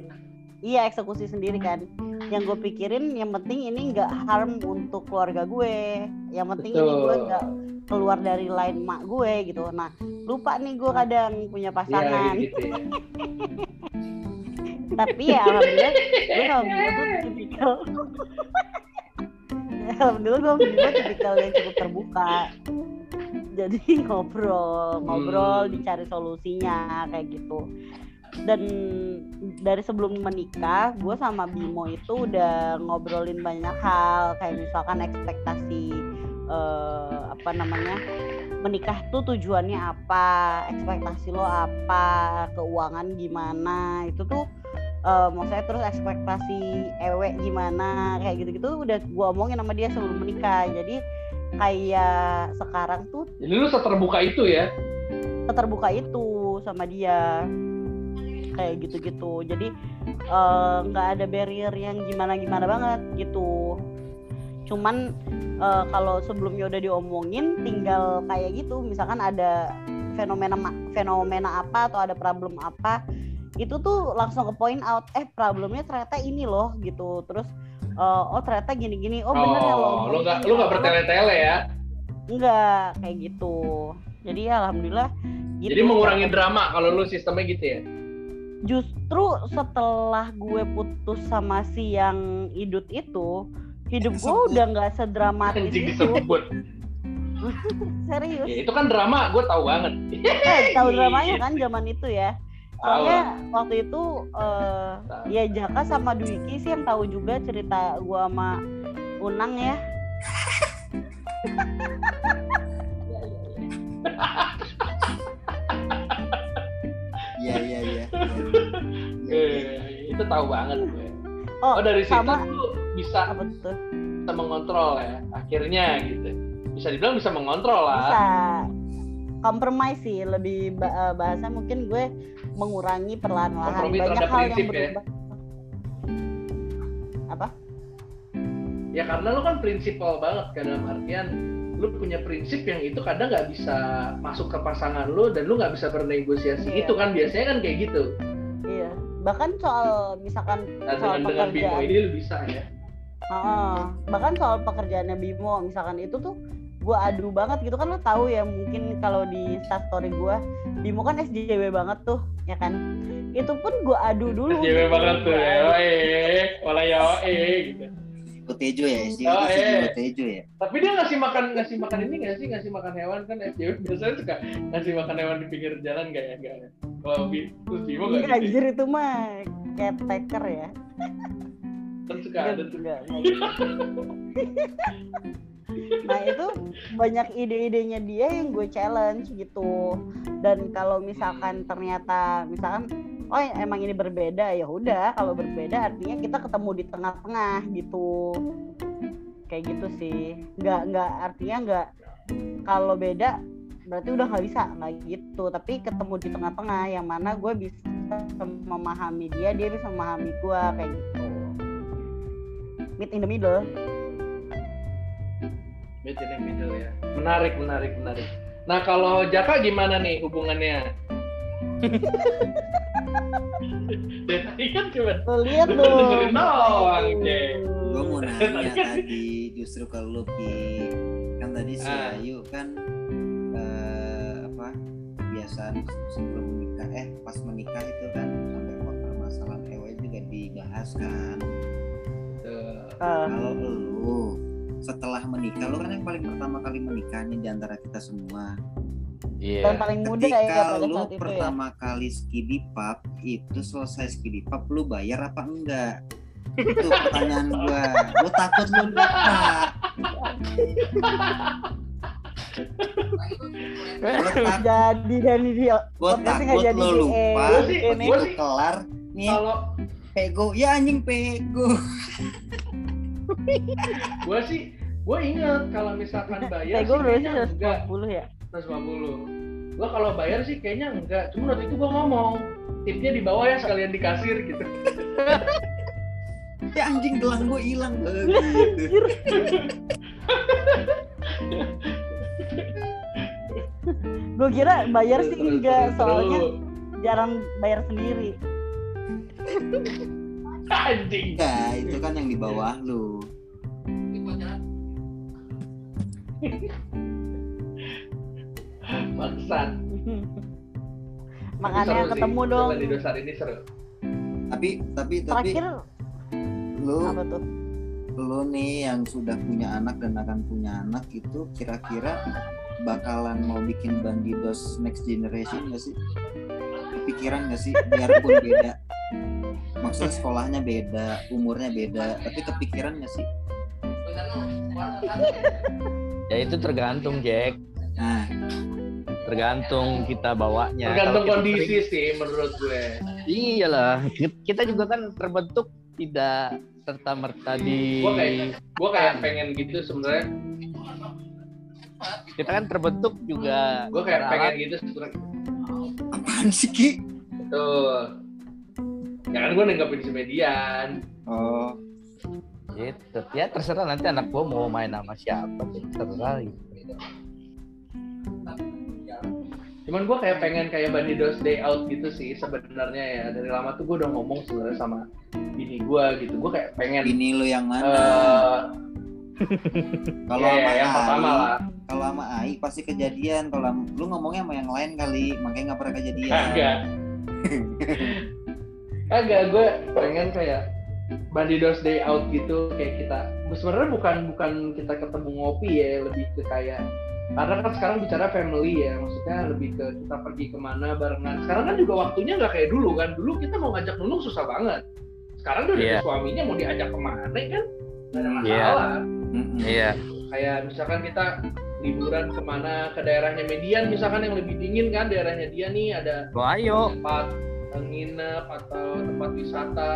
iya eksekusi sendiri kan. Yang gue pikirin yang penting ini nggak harm untuk keluarga gue. Yang penting ini gue Betul. nggak keluar dari line mak gue gitu. Nah lupa nih gue kadang punya Iya, pasangan. gitu ya. tapi ya alhamdulillah gue Bimo tuh tipikal. Alhamdulillah gue Bimo tipikal yang cukup terbuka. Jadi ngobrol ngobrol Hmm. dicari solusinya kayak gitu dan dari sebelum menikah gue sama Bimo itu udah ngobrolin banyak hal. Kayak misalkan ekspektasi eh, apa namanya menikah tuh tujuannya apa ekspektasi lo apa keuangan gimana. Itu tuh eh, maksudnya terus ekspektasi ewe gimana kayak gitu-gitu udah gue omongin sama dia sebelum menikah. Jadi kayak sekarang tuh Jadi lu seterbuka itu ya? terbuka itu sama dia kayak gitu-gitu. Jadi eh, nggak ada barrier yang gimana-gimana banget gitu. Cuman eh, kalau sebelumnya udah diomongin tinggal kayak gitu. Misalkan ada fenomena fenomena apa atau ada problem apa itu tuh langsung ke point out eh problemnya ternyata ini loh gitu. Terus eh, oh ternyata gini-gini. Oh bener ya lo lu nggak lu nggak bertele-tele ya? enggak kayak gitu. Jadi ya alhamdulillah gitu. Jadi mengurangi drama kalau lu sistemnya gitu ya? Justru setelah gue putus sama si yang idut itu hidup gue udah nggak sedramatis Anjing itu. disebut. serius. Ya, itu kan drama, gue tahu banget. eh, tahu dramanya kan zaman itu ya. Soalnya waktu itu Tahu. ya Jaka sama Dwiki sih yang tahu juga cerita gue sama Unang ya iya iya iya. Eh, itu tahu banget gue. oh, Oh dari situ sama. tuh bisa apa tuh? bisa mengontrol ya akhirnya gitu. Bisa dibilang bisa mengontrol lah. bisa. Kompromi sih lebih eh, bahasa mungkin gue mengurangi perlahan-lahan. Kompromi banyak terhadap hal yang prinsip ya. berubah. Apa? Ya karena lu kan prinsipal banget kan dalam artian lu punya prinsip yang itu kadang nggak bisa masuk ke pasangan lu dan lu nggak bisa bernegosiasi Iya. itu kan biasanya kan kayak gitu iya bahkan soal misalkan Nah, soal dengan dengan Bimo pekerjaan ini lu bisa ya. Heeh. bahkan soal pekerjaannya Bimo misalkan itu tuh gue adu banget gitu kan lo tahu ya mungkin kalau di story gue Bimo kan SJW banget tuh ya kan itu pun gue adu dulu SJW gitu. banget tuh ya. Eh, wala ya eh gitu. Tejo ya, SJW Oh, itu eh. Tejo ya. Tapi dia ngasih makan ngasih makan ini nggak sih ngasih makan hewan kan SJW biasanya suka ngasih makan hewan di pinggir jalan nggak ya nggak ya? Kalau Bi- terus Bimo nggak Enggak, gitu. anjir itu mah caretaker ya Kan suka ada tuh. Enggak, enggak gitu. nah itu banyak ide-idenya dia yang gue challenge gitu dan kalau misalkan ternyata misalkan oh emang ini berbeda ya udah kalau berbeda artinya kita ketemu di tengah-tengah gitu kayak gitu sih nggak nggak artinya nggak kalau beda berarti udah nggak bisa nggak gitu tapi ketemu di tengah-tengah yang mana gue bisa memahami dia dia bisa memahami gue kayak gitu meet in the middle Meet in the middle ya. Menarik, menarik, menarik. Nah kalau Jaka gimana nih hubungannya? Tadi kan cuma Tuh lihat Lu dengerin doang. Gue mau nanya kan- tadi justru ke lu Ki. Kan tadi si Ah. Ayu kan eh, apa kebiasaan sebelum menikah eh pas menikah itu kan sampai permasalahan EW juga dibahas kan. Ah, Kalau lu setelah menikah lu kan yang paling pertama kali menikah nih di antara kita semua. Iya. dan paling muda ya Ketika pada lu saat itu ya. pertama kali skidi pub itu selesai skidi pub lu bayar apa enggak? Itu pertanyaan gua. Lu takut lu lupa. Gua Jadi dan dia gua takut jadi lu lupa. Gua sih- ini. gua Begitu kelar nih Kalau pego ya anjing pego. gue sih, gue inget kalau misalkan bayar Eh, berarti kayaknya enggak 150 ya. 150. Gue kalau bayar sih kayaknya enggak. Cuma waktu itu gue ngomong, tipnya di bawah ya sekalian di kasir gitu. Ya anjing gelang gua hilang. Gue kira bayar sih enggak, soalnya jarang bayar sendiri. anjing. Enggak, itu kan yang di bawah lu. Bangsat. Makanya Seru sih. ketemu Coba dong. di dosar ini seru. Tapi tapi tapi Terakhir lu apa tuh? lu nih yang sudah punya anak dan akan punya anak itu kira-kira bakalan mau bikin bandidos next generation gak sih? Kepikiran gak sih? Biarpun beda. Maksudnya sekolahnya beda, umurnya beda, tapi kepikiran gak sih? Ya itu tergantung Jack. Nah, Tergantung kita bawanya. Tergantung kita kondisi sih menurut gue. Iyalah, kita juga kan terbentuk tidak serta merta di Gua kayak- Gue kayak pengen gitu sebenarnya. kita kan terbentuk juga Gue kayak beralat. pengen gitu sebenarnya. apaan sih Ki? Tuh. Ya kan gue nenggapin si median. Oh, gitu. Ya terserah nanti anak gua mau main sama siapa, terserah. gitu. Cuman gue kayak pengen kayak Bandidos Day Out gitu sih sebenarnya ya. Dari lama tuh gue udah ngomong sebenarnya sama bini gue gitu. Gue kayak pengen bini lu yang mana? eh Kalau ya, sama ya, yang pertama Ai, lah. kalau sama Ai pasti kejadian. Kalau lu ngomongnya sama yang lain kali, makanya nggak pernah kejadian. Kagak. Kagak, gue pengen kayak Bandidos Day Out gitu kayak kita. Sebenarnya bukan bukan kita ketemu ngopi ya, lebih ke kayak karena kan sekarang bicara family ya, maksudnya lebih ke kita pergi ke mana barengan. Sekarang kan juga waktunya nggak kayak dulu kan. Dulu kita mau ngajak nunung susah banget. Sekarang dia udah ada suaminya mau diajak ke mana kan? Nggak ada Iya. masalah. Iya. Kayak misalkan kita liburan ke mana ke daerahnya Median misalkan yang lebih dingin kan daerahnya dia nih ada Oh, ayo. tempat nginep atau tempat wisata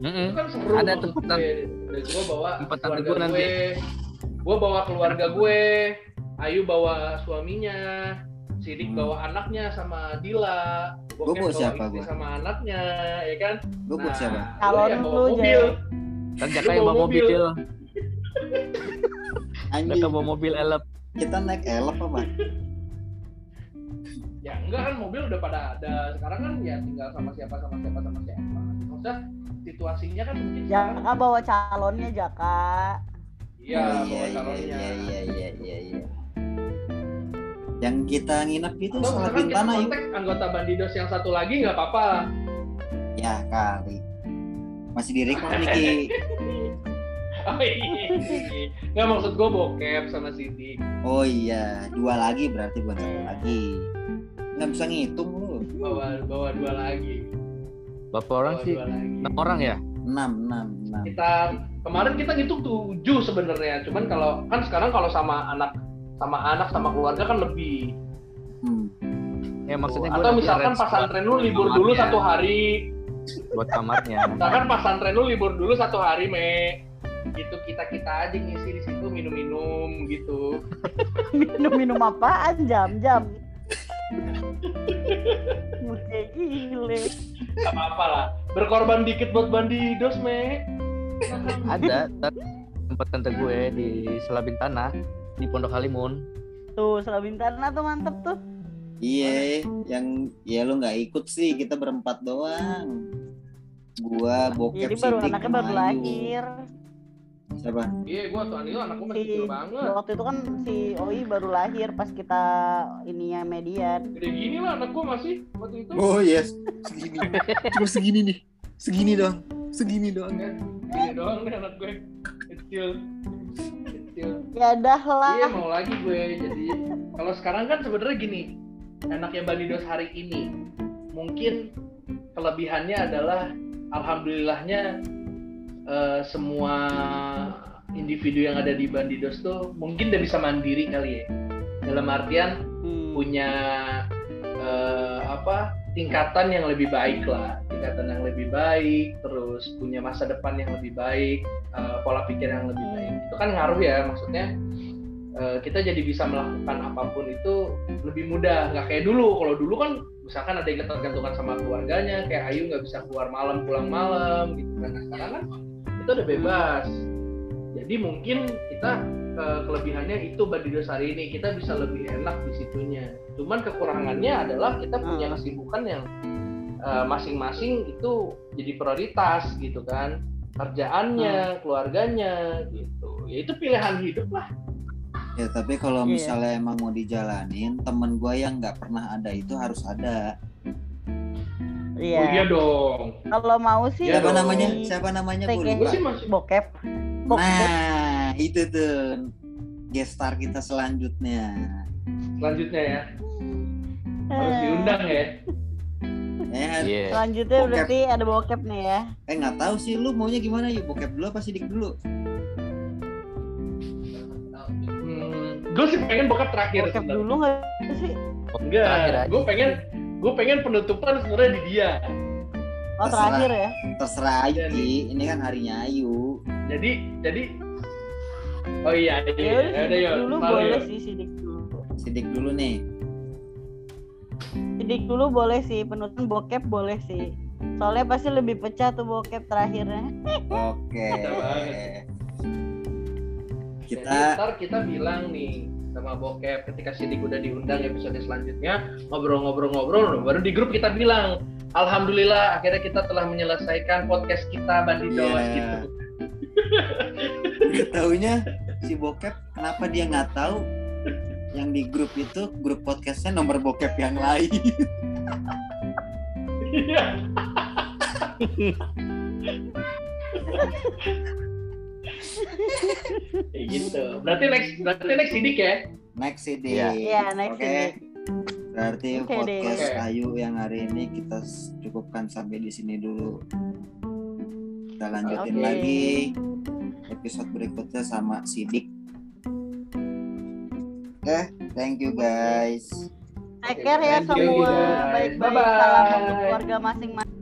itu Mm-mm. kan seru Ada tempat gue. Dan gue bawa tempat keluarga gue nanti. gue gue bawa keluarga gue Ayu bawa suaminya Sidik Hmm. bawa anaknya sama Dila Boken bawa siapa istri gua? sama anaknya ya kan Lu buat siapa? Nah, Kalau lu ya bawa lu, mobil Kan Jaka yang bawa mobil. mobil. Anjing, Jaka bawa mobil elep. kita naik elep apa? ya enggak kan mobil udah pada ada sekarang kan ya tinggal sama siapa sama siapa sama siapa maksudnya situasinya kan mungkin sekarang Jaka bawa calonnya Jaka. iya Oh, bawa iya, calonnya iya, iya, iya, iya, iya. Yang kita nginep itu atau salah bintana yuk. anggota bandidos yang satu lagi nggak apa-apa Ya kali. Masih di record nih Ki. oh iya nggak maksud gue bokep sama Sidik Oh iya, dua lagi berarti bukan satu lagi. Nggak bisa ngitung lu. bawa bawa dua lagi Berapa orang bawa sih? Enam orang ya? Enam, enam, enam. kita kemarin kita ngitung tujuh sebenarnya cuman kalau kan sekarang kalau sama anak sama anak sama keluarga kan lebih Hmm. Ya maksudnya gua atau misalkan arrange pasantren lu libur dulu kamarnya. satu hari buat kamarnya. misalkan pasantren lu libur dulu satu hari me gitu kita kita aja ngisi di situ minum-minum gitu Minum-minum apaan jam-jam. Muke gile. Gak apa-apa lah berkorban dikit buat bandidos me Ada tempat tante gue di Selabin Tanah di Pondok Halimun. Tuh, Selabin Tanah tuh mantep tuh. Iya, yang ya lu nggak ikut sih, kita berempat doang. Gua bokep Jadi baru Sidik, anaknya baru lahir. Siapa? iya gua tuh Anil anakku masih Si kecil banget waktu itu kan si Oi baru lahir pas kita ininya median. gede gini lah anak gua masih waktu itu Oh yes, segini. Cuma segini nih. Segini doang. Segini doang. gini doang nih anak gue kecil kecil Ya dah lah. Iya mau lagi gue jadi kalau sekarang kan sebenarnya gini enaknya Bandidos hari ini mungkin kelebihannya adalah alhamdulillahnya eh, semua individu yang ada di Bandidos tuh mungkin udah bisa mandiri kali ya dalam artian Hmm. punya eh, apa tingkatan yang lebih baik lah tingkatan yang lebih baik terus punya masa depan yang lebih baik eh, pola pikir yang lebih baik. Itu kan ngaruh ya maksudnya eh, kita jadi bisa melakukan apa pun itu lebih mudah. Nggak kayak dulu. Kalau dulu kan misalkan ada yang ketergantungan sama keluarganya kayak Ayu nggak bisa keluar malam pulang malam gitu kan. Nah, sekarang kan itu udah bebas. Jadi mungkin kita ke- kelebihannya itu Bandidos hari ini. Kita bisa lebih enak di situnya. Cuman kekurangannya adalah kita punya Hmm. kesibukan yang eh, masing-masing itu jadi prioritas gitu kan. Kerjaannya, keluarganya gitu. Ya itu pilihan hidup lah. Ya tapi kalau Iya. misalnya emang mau dijalanin, temen gua yang nggak pernah ada itu harus ada. Iya. Oh iya dong. Kalau mau sih Siapa dong. namanya? Siapa namanya? Gue lupa. sih masih bokep. Bokep. Nah, itu tuh gestar kita selanjutnya. selanjutnya ya harus diundang ya. Eh, Iya. Selanjutnya Bokep. berarti ada bokep nih ya. eh nggak tahu sih lu maunya gimana yuk bokep dulu apa sidik dulu? Hmm, gue sih pengen bokap terakhir. Bokep sebenarnya. dulu nggak sih? Enggak. Gue pengen gue pengen penutupan sebenarnya di dia. Oh Terserah. terakhir ya. Terserah Ayu Iya, Ki. ini kan harinya Ayu. Jadi jadi Oh iya, iya. Ya udah Ya udah sidik yuk. dulu boleh sih sidik dulu. Sidik dulu nih. Sidik dulu boleh sih, penutupan bokep boleh sih. Soalnya pasti lebih pecah tuh bokep terakhirnya. Oke. Udah banget. Jadi Kita ntar kita bilang nih sama bokep ketika Sidik udah diundang episode selanjutnya ngobrol-ngobrol-ngobrol baru di grup kita bilang Alhamdulillah akhirnya kita telah menyelesaikan podcast kita Bandidos Iya. gitu. taunya si bokep kenapa dia nggak tahu yang di grup itu grup podcastnya nomor bokep yang lain. Iya. Kayak gitu. Berarti next berarti next Sidik ya. Next Sidik. Iya. Iya, next Oke. Sidik. Berarti deh. podcast Oke. Ayu yang hari ini kita cukupkan sampai di sini dulu. Kita lanjutin Oke. lagi episode berikutnya sama Sidik. Oke, thank you guys. Take care ya Thank semua. Baik-baik. Bye-bye. Salam untuk keluarga masing-masing.